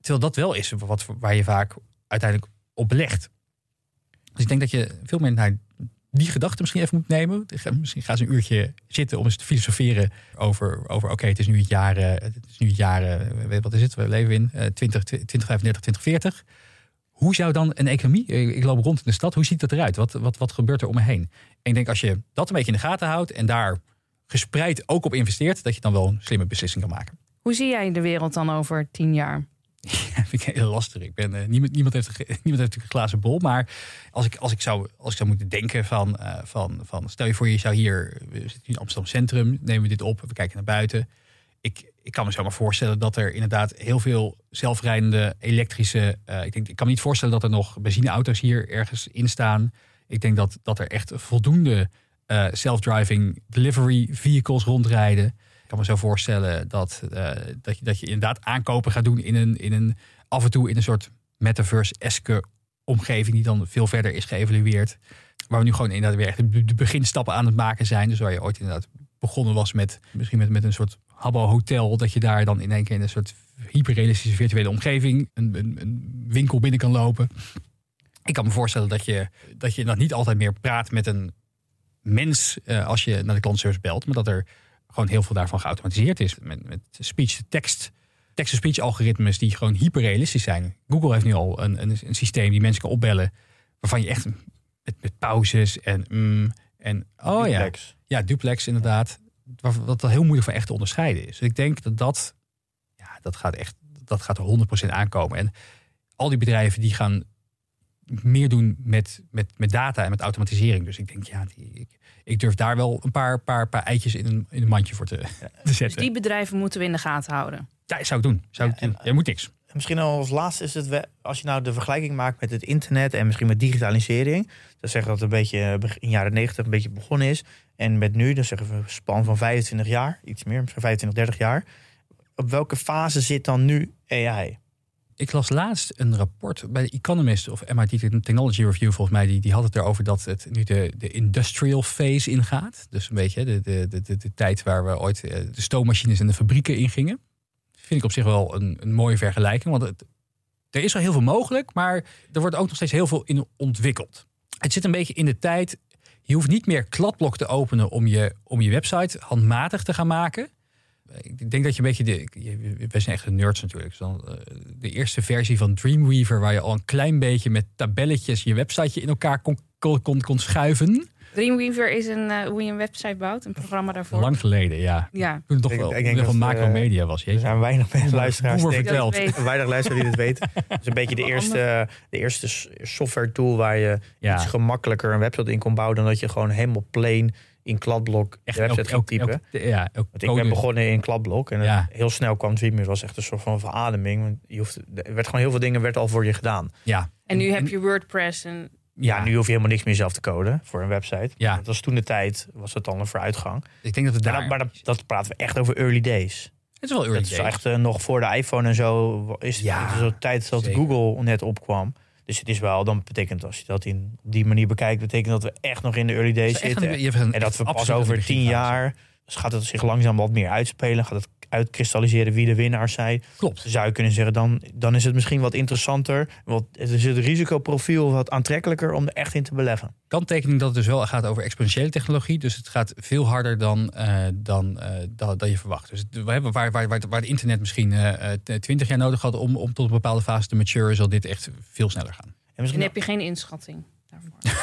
Terwijl dat wel is wat, waar je vaak uiteindelijk op belegt. Dus ik denk dat je veel meer naar die gedachte misschien even moet nemen. Misschien gaan ze een uurtje zitten om eens te filosoferen over, over oké, het is nu het jaar, het is nu het jaar, wat is het, we leven in, 20, 2035, 2040. Hoe zou dan een economie, ik loop rond in de stad, hoe ziet dat eruit? Wat, wat, wat gebeurt er om me heen? En ik denk als je dat een beetje in de gaten houdt en daar gespreid ook op investeert, dat je dan wel een slimme beslissing kan maken. Hoe zie jij de wereld dan over tien jaar? Ja, <laughs> vind ik heel lastig. Ik ben, uh, niemand, niemand, heeft, <laughs> niemand heeft natuurlijk een glazen bol. Maar als ik, als ik, zou, als ik zou moeten denken van, uh, van, van... Stel je voor, je zou hier... We zitten in Amsterdam Centrum, nemen we dit op. We kijken naar buiten. Ik, ik kan me zo maar voorstellen dat er inderdaad heel veel zelfrijdende elektrische... Uh, ik, denk, ik kan me niet voorstellen dat er nog benzineauto's hier ergens in staan. Ik denk dat, dat er echt voldoende self-driving delivery vehicles rondrijden. Ik kan me zo voorstellen dat, uh, dat, je, dat je inderdaad aankopen gaat doen in een, in een af en toe in een soort metaverse-eske omgeving die dan veel verder is geëvalueerd. Waar we nu gewoon inderdaad weer echt de beginstappen aan het maken zijn. Dus waar je ooit inderdaad begonnen was met misschien met, met een soort Habbo hotel. Dat je daar dan in één keer in een soort hyperrealistische virtuele omgeving een, een, een winkel binnen kan lopen. Ik kan me voorstellen dat je, dat je nog niet altijd meer praat met een mens uh, als je naar de klantservice belt. Maar dat er gewoon heel veel daarvan geautomatiseerd is. Met, met speech-to-text, text-to-speech algoritmes die gewoon hyperrealistisch zijn. Google heeft nu al een, een, een, systeem die mensen kan opbellen. Waarvan je echt met, met pauzes en mm, en oh duplex. ja. Ja, duplex inderdaad. Wat heel moeilijk van echt te onderscheiden is. Dus ik denk dat dat, ja, dat gaat echt, dat gaat er 100% aankomen. En al die bedrijven die gaan meer doen met, met, met data en met automatisering. Dus ik denk, ja, die, ik, ik durf daar wel een paar, paar, paar eitjes in een, in een mandje voor te, <laughs> te zetten. Dus die bedrijven moeten we in de gaten houden. Ja, zou ik doen. Zou ik doen. Jij moet niks. Misschien al als laatste is het, als je nou de vergelijking maakt met het internet en misschien met digitalisering. Dan zeggen we dat het een beetje in jaren 90 een beetje begonnen is. En met nu, dan zeggen we een span van 25 jaar, iets meer, misschien 25, 30 jaar. Op welke fase zit dan nu AI? Ik las laatst een rapport bij de Economist of MIT Technology Review, volgens mij. Die, die had het erover dat het nu de, de industrial phase ingaat. Dus een beetje de, de, de, de, tijd waar we ooit eh, de stoommachines en de fabrieken ingingen. Vind ik op zich wel een, een mooie vergelijking. Want het, er is al heel veel mogelijk, maar er wordt ook nog steeds heel veel in ontwikkeld. Het zit een beetje in de tijd. Je hoeft niet meer kladblok te openen om je, om je website handmatig te gaan maken ik denk dat je een beetje. De, we zijn echt nerds natuurlijk. Dus uh, de eerste versie van Dreamweaver, waar je al een klein beetje met tabelletjes je websiteje in elkaar kon, kon, kon, schuiven. Dreamweaver is een, uh, hoe je een website bouwt, een programma daarvoor. Lang geleden, ja. ja. Toen het toch wel, ik, denk dat macromedia uh, was. Er zijn weinig mensen luisteraars die verteld. Weinig luisteraars die dit weten. <laughs> Het is een beetje de eerste, de eerste software tool waar je ja. iets gemakkelijker een website in kon bouwen dan dat je gewoon helemaal plain in kladblok Echt, website elk, typen. Elk, ja, Want ik ben begonnen in kladblok en ja. heel snel kwam Dreamweaver. was echt een soort van verademing. Want je hoeft, er werd gewoon heel veel dingen werd al voor je gedaan. Ja. En nu heb je WordPress en ja, nu hoef je helemaal niks meer zelf te coden voor een website. Ja. Dat was toen de tijd, was het dan een vooruitgang. Ik denk dat het daar... Maar, dat, dat, praten we echt over early days. Het is wel early dat days. is echt uh, nog voor de iPhone en zo. Is het ja, zo tijd dat zeker. Google net opkwam. Dus het is wel, dan betekent als je dat in op die manier bekijkt, betekent dat we echt nog in de early days zitten. Een, en dat we pas over tien jaar dus gaat het zich langzaam wat meer uitspelen. Gaat het uitkristalliseren wie de winnaars zijn. Klopt. Zou je kunnen zeggen, dan, dan is het misschien wat interessanter. Want het is het risicoprofiel wat aantrekkelijker om er echt in te beleggen. Kanttekening dat het dus wel gaat over exponentiële technologie. Dus het gaat veel harder dan, uh, dan, uh, dan, dan, je verwacht. Dus we hebben waar, waar, waar, waar het internet misschien uh, 20 jaar nodig had om, om tot een bepaalde fase te maturen, zal dit echt veel sneller gaan. En misschien en heb je geen inschatting daarvoor.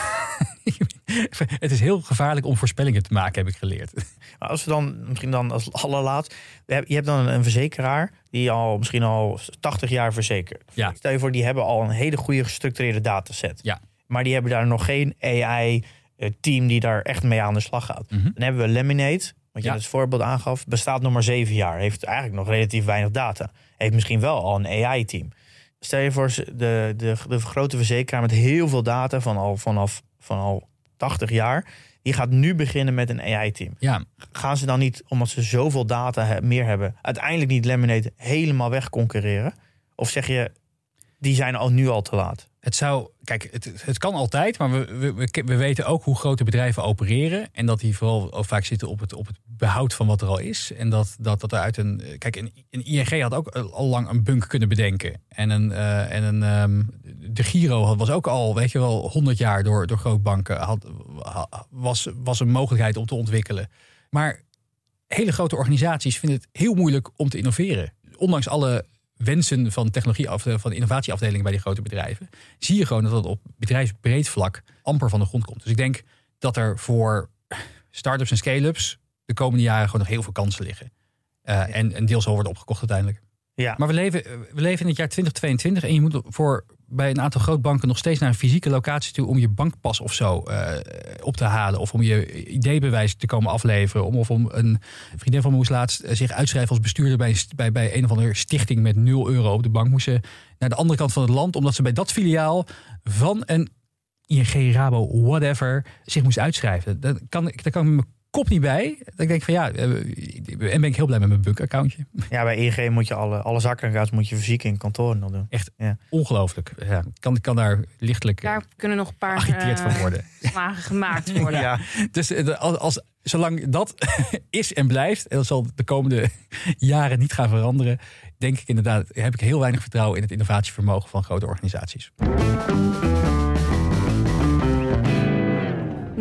<laughs> het is heel gevaarlijk om voorspellingen te maken, heb ik geleerd. <laughs> Maar als we dan, misschien dan als allerlaatst, je hebt dan een verzekeraar die al misschien al 80 jaar verzekert. Ja. Stel je voor, die hebben al een hele goede gestructureerde dataset. Ja. Maar die hebben daar nog geen AI-team die daar echt mee aan de slag gaat. Mhm. Dan hebben we Lemonade, wat je Ja. als voorbeeld aangaf, bestaat nog maar zeven jaar. Heeft eigenlijk nog relatief weinig data. Heeft misschien wel al een AI-team. Stel je voor, de, de, de grote verzekeraar met heel veel data van al, vanaf van al 80 jaar. Die gaat nu beginnen met een AI-team. Ja, Gaan ze dan niet, omdat ze zoveel data he- meer hebben, uiteindelijk niet Lemonade helemaal wegconcurreren? Of zeg je, die zijn al nu al te laat? Het zou, kijk, het, het kan altijd, maar we, we, we, we weten ook hoe grote bedrijven opereren. En dat die vooral vaak zitten op het, op het behoud van wat er al is. En dat, dat, dat er uit een. Kijk, een, een ING had ook al lang een bunk kunnen bedenken. En een, eh, en een ehm, de Giro was ook al, weet je wel, 100 jaar door, door grootbanken. Had, ha- was, was een mogelijkheid om te ontwikkelen. Maar hele grote organisaties vinden het heel moeilijk om te innoveren. Ondanks alle wensen van technologie van innovatieafdelingen bij die grote bedrijven, zie je gewoon dat dat op bedrijfsbreed vlak amper van de grond komt. Dus ik denk dat er voor start-ups en scale-ups de komende jaren gewoon nog heel veel kansen liggen. Eh, en een deel zal worden opgekocht uiteindelijk. Ja, Maar we leven, we leven in het jaar 2022 en je moet voor bij een aantal grootbanken nog steeds naar een fysieke locatie toe om je bankpas of zo eh, op te halen. Of om je ID-bewijs te komen afleveren. Om, of om een vriendin van me moest laatst eh, zich uitschrijven als bestuurder bij, bij, bij een of andere stichting met 0 euro op de bank. Moest ze naar de andere kant van het land, omdat ze bij dat filiaal van een ING, Rabo, whatever, zich moest uitschrijven. Daar kan, daar kan ik mijn kop niet bij. Dat ik denk van ja, eh, en ben ik heel blij met mijn bankaccountje. ja bij ING moet je alle, alle zakkenaccounts moet je fysiek in kantoor nog doen. Ongelooflijk. Ja, kan, kan daar lichtelijk Daar kunnen nog een paar geagiteerd eh, van worden. <laughs> slagen gemaakt <laughs> worden. Ja, Dus eh, als, als, zolang dat <laughs> is en blijft, en dat zal de komende jaren niet gaan veranderen, denk ik inderdaad, heb ik heel weinig vertrouwen in het innovatievermogen van grote organisaties.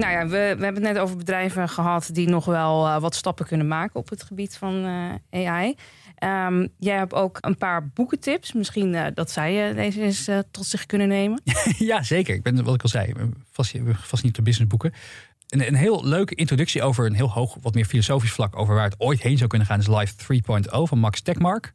Nou ja, we, we hebben het net over bedrijven gehad die nog wel eh, wat stappen kunnen maken op het gebied van eh, AI. Ehm, jij hebt ook een paar boekentips. Misschien eh, dat zij deze eens tot zich kunnen nemen. <laughs> ja, zeker. Ik ben, wat ik al zei, vast, vast niet op businessboeken. Een, een heel leuke introductie over een heel hoog, wat meer filosofisch vlak over waar het ooit heen zou kunnen gaan, is Life 3.0 van Max Tegmark.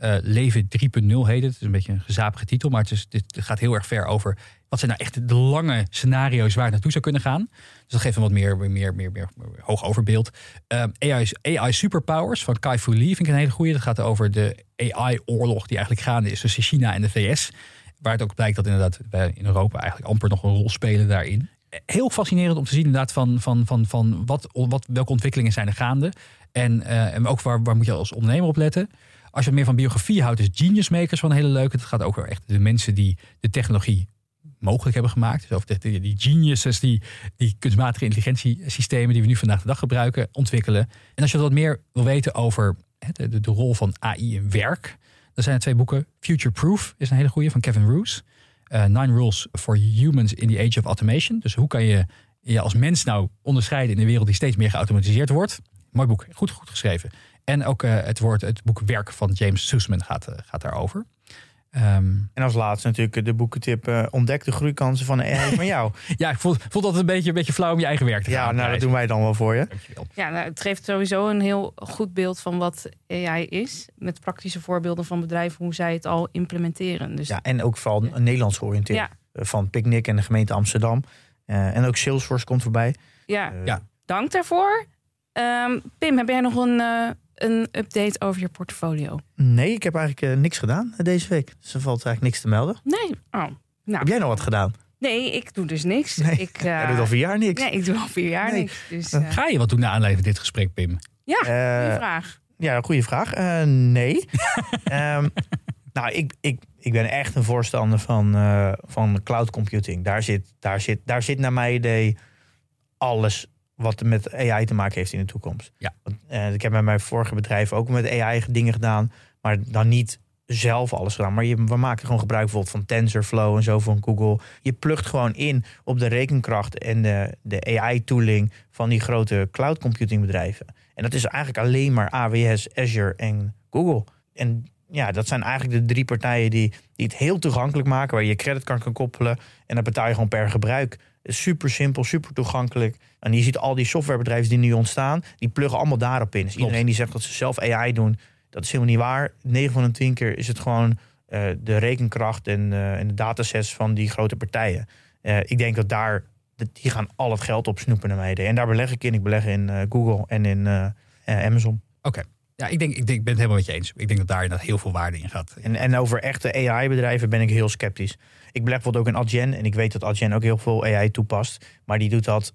Eh, Leven 3.0 heet het. Is een beetje een gezapige titel, maar het, is, dit gaat heel erg ver over wat zijn nou echt de lange scenario's waar het naartoe zou kunnen gaan. Dus dat geeft een wat meer, meer, meer, meer, hoog overbeeld. Eh, AI, AI Superpowers van Kai Fu Lee vind ik een hele goede. Dat gaat over de AI-oorlog die eigenlijk gaande is tussen China en de VS. Waar het ook blijkt dat inderdaad wij in Europa eigenlijk amper nog een rol spelen daarin. Heel fascinerend om te zien inderdaad van, van, van, van wat, wat, welke ontwikkelingen zijn er gaande. En, eh, en ook waar, waar moet je als ondernemer op letten. Als je meer van biografie houdt, is Genius Makers wel een hele leuke. Het gaat over echt de mensen die de technologie mogelijk hebben gemaakt. Dus de- die, geniuses, die, die kunstmatige intelligentiesystemen die we nu vandaag de dag gebruiken, ontwikkelen. En als je wat meer wil weten over de, de rol van AI in werk, dan zijn er twee boeken. Future Proof is een hele goede van Kevin Roos. Eh, Nine Rules for Humans in the Age of Automation. Dus hoe kan je je als mens nou onderscheiden in een wereld die steeds meer geautomatiseerd wordt? Mooi boek, goed, goed geschreven. En ook eh, het, woord, het boek Werk van James Sussman gaat, eh, gaat daarover. Ehm, en als laatste natuurlijk de boekentip eh, Ontdek de groeikansen van de AI van jou. <laughs> ja, ik voel, voel dat een beetje, een beetje flauw om je eigen werk te gaan. Ja, nou dat doen wij dan wel voor je. Dankjewel. Ja, nou, het geeft sowieso een heel goed beeld van wat AI is. Met praktische voorbeelden van bedrijven hoe zij het al implementeren. Dus Ja, en ook vooral een Nederlands georiënteerd. Ja. Eh, Van Picnic en de gemeente Amsterdam. Eh, en ook Salesforce komt voorbij. ja, Eh, Ja. dank daarvoor. Ehm, Pim, heb jij nog een, eh, een update over je portfolio? Nee, ik heb eigenlijk eh, niks gedaan eh, deze week. Dus er valt eigenlijk niks te melden. Nee. Oh, nou, Heb jij nog wat gedaan? nee, ik doe dus niks. Nee, Ik, <laughs> eh, doet al vier jaar niks. Nee, ik doe al vier jaar Nee. niks. Dus, eh, Ga je wat doen naar aanleiding van dit gesprek, Pim? ja, Eh, goeie vraag. Ja, goede vraag. Eh, nee. <laughs> Ehm, nou, ik, ik, ik ben echt een voorstander van, eh, van cloud computing. Daar zit, daar, zit, daar zit naar mijn idee alles wat met AI te maken heeft in de toekomst. Ja. Want, eh, ik heb bij mijn vorige bedrijf ook met AI dingen gedaan, maar dan niet zelf alles gedaan. Maar je, we maken gewoon gebruik bijvoorbeeld van TensorFlow en zo van Google. Je plugt gewoon in op de rekenkracht en de, de AI-tooling van die grote cloud computing bedrijven. En dat is eigenlijk alleen maar AWS, Azure en Google. En ja, dat zijn eigenlijk de drie partijen die, die het heel toegankelijk maken, waar je je creditcard kan koppelen. En dan betaal je gewoon per gebruik. Super simpel, super toegankelijk. En je ziet al die softwarebedrijven die nu ontstaan, die pluggen allemaal daarop in. Dus Klopt. iedereen die zegt dat ze zelf AI doen, dat is helemaal niet waar. 9 van de 10 keer is het gewoon eh, de rekenkracht en, eh, en de datasets van die grote partijen. Eh, ik denk dat daar, die gaan al het geld op snoepen naar mij. En daar beleg ik in. Ik beleg in Google en in Amazon. Ja, ik, denk, ik, denk, ik ben het helemaal met je eens. Ik denk dat daar inderdaad heel veel waarde in gaat. En, en over echte AI-bedrijven ben ik heel sceptisch. Ik beleg bijvoorbeeld ook in Adyen. En ik weet dat Adyen ook heel veel AI toepast. Maar die doet dat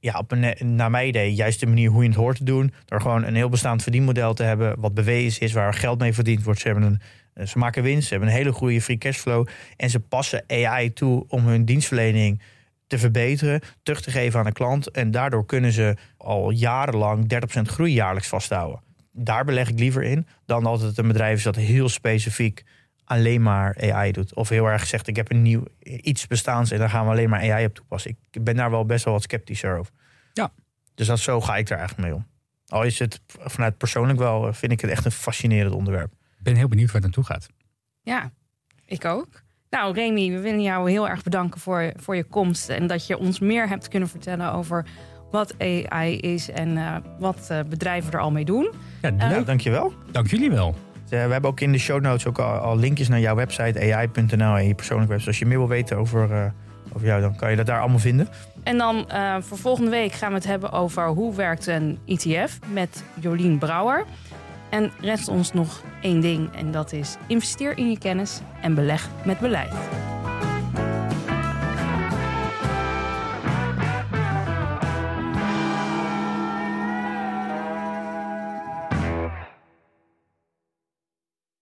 ja, op een, naar mijn idee, juist de manier hoe je het hoort te doen. Door gewoon een heel bestaand verdienmodel te hebben. Wat bewezen is, waar geld mee verdiend wordt. Ze, hebben een, eh, ze maken winst, ze hebben een hele goede free cashflow. En ze passen AI toe om hun dienstverlening te verbeteren, terug te geven aan de klant. En daardoor kunnen ze al jarenlang 30% groei jaarlijks vasthouden. Daar beleg ik liever in dan het een bedrijf is dat heel specifiek alleen maar AI doet. Of heel erg zegt, ik heb een nieuw iets bestaans en daar gaan we alleen maar AI op toepassen. Ik ben daar wel best wel wat sceptischer over. Ja. Dus dat, zo ga ik er eigenlijk mee om. Al is het vanuit persoonlijk wel, vind ik het echt een fascinerend onderwerp. Ik ben heel benieuwd waar het naartoe gaat. Ja, ik ook. Nou, Remy, we willen jou heel erg bedanken voor, voor je komst. En dat je ons meer hebt kunnen vertellen over wat AI is en uh, wat uh, bedrijven er al mee doen. Ja, leuk. Uh, dankjewel. Dank jullie wel. We hebben ook in de show notes ook al, linkjes naar jouw website ai.nl en je persoonlijke website. Als je meer wil weten over, over jou, dan kan je dat daar allemaal vinden. En dan voor volgende week gaan we het hebben over hoe werkt een ETF met Jolien Brouwer. En rest ons nog één ding en dat is investeer in je kennis en beleg met beleid.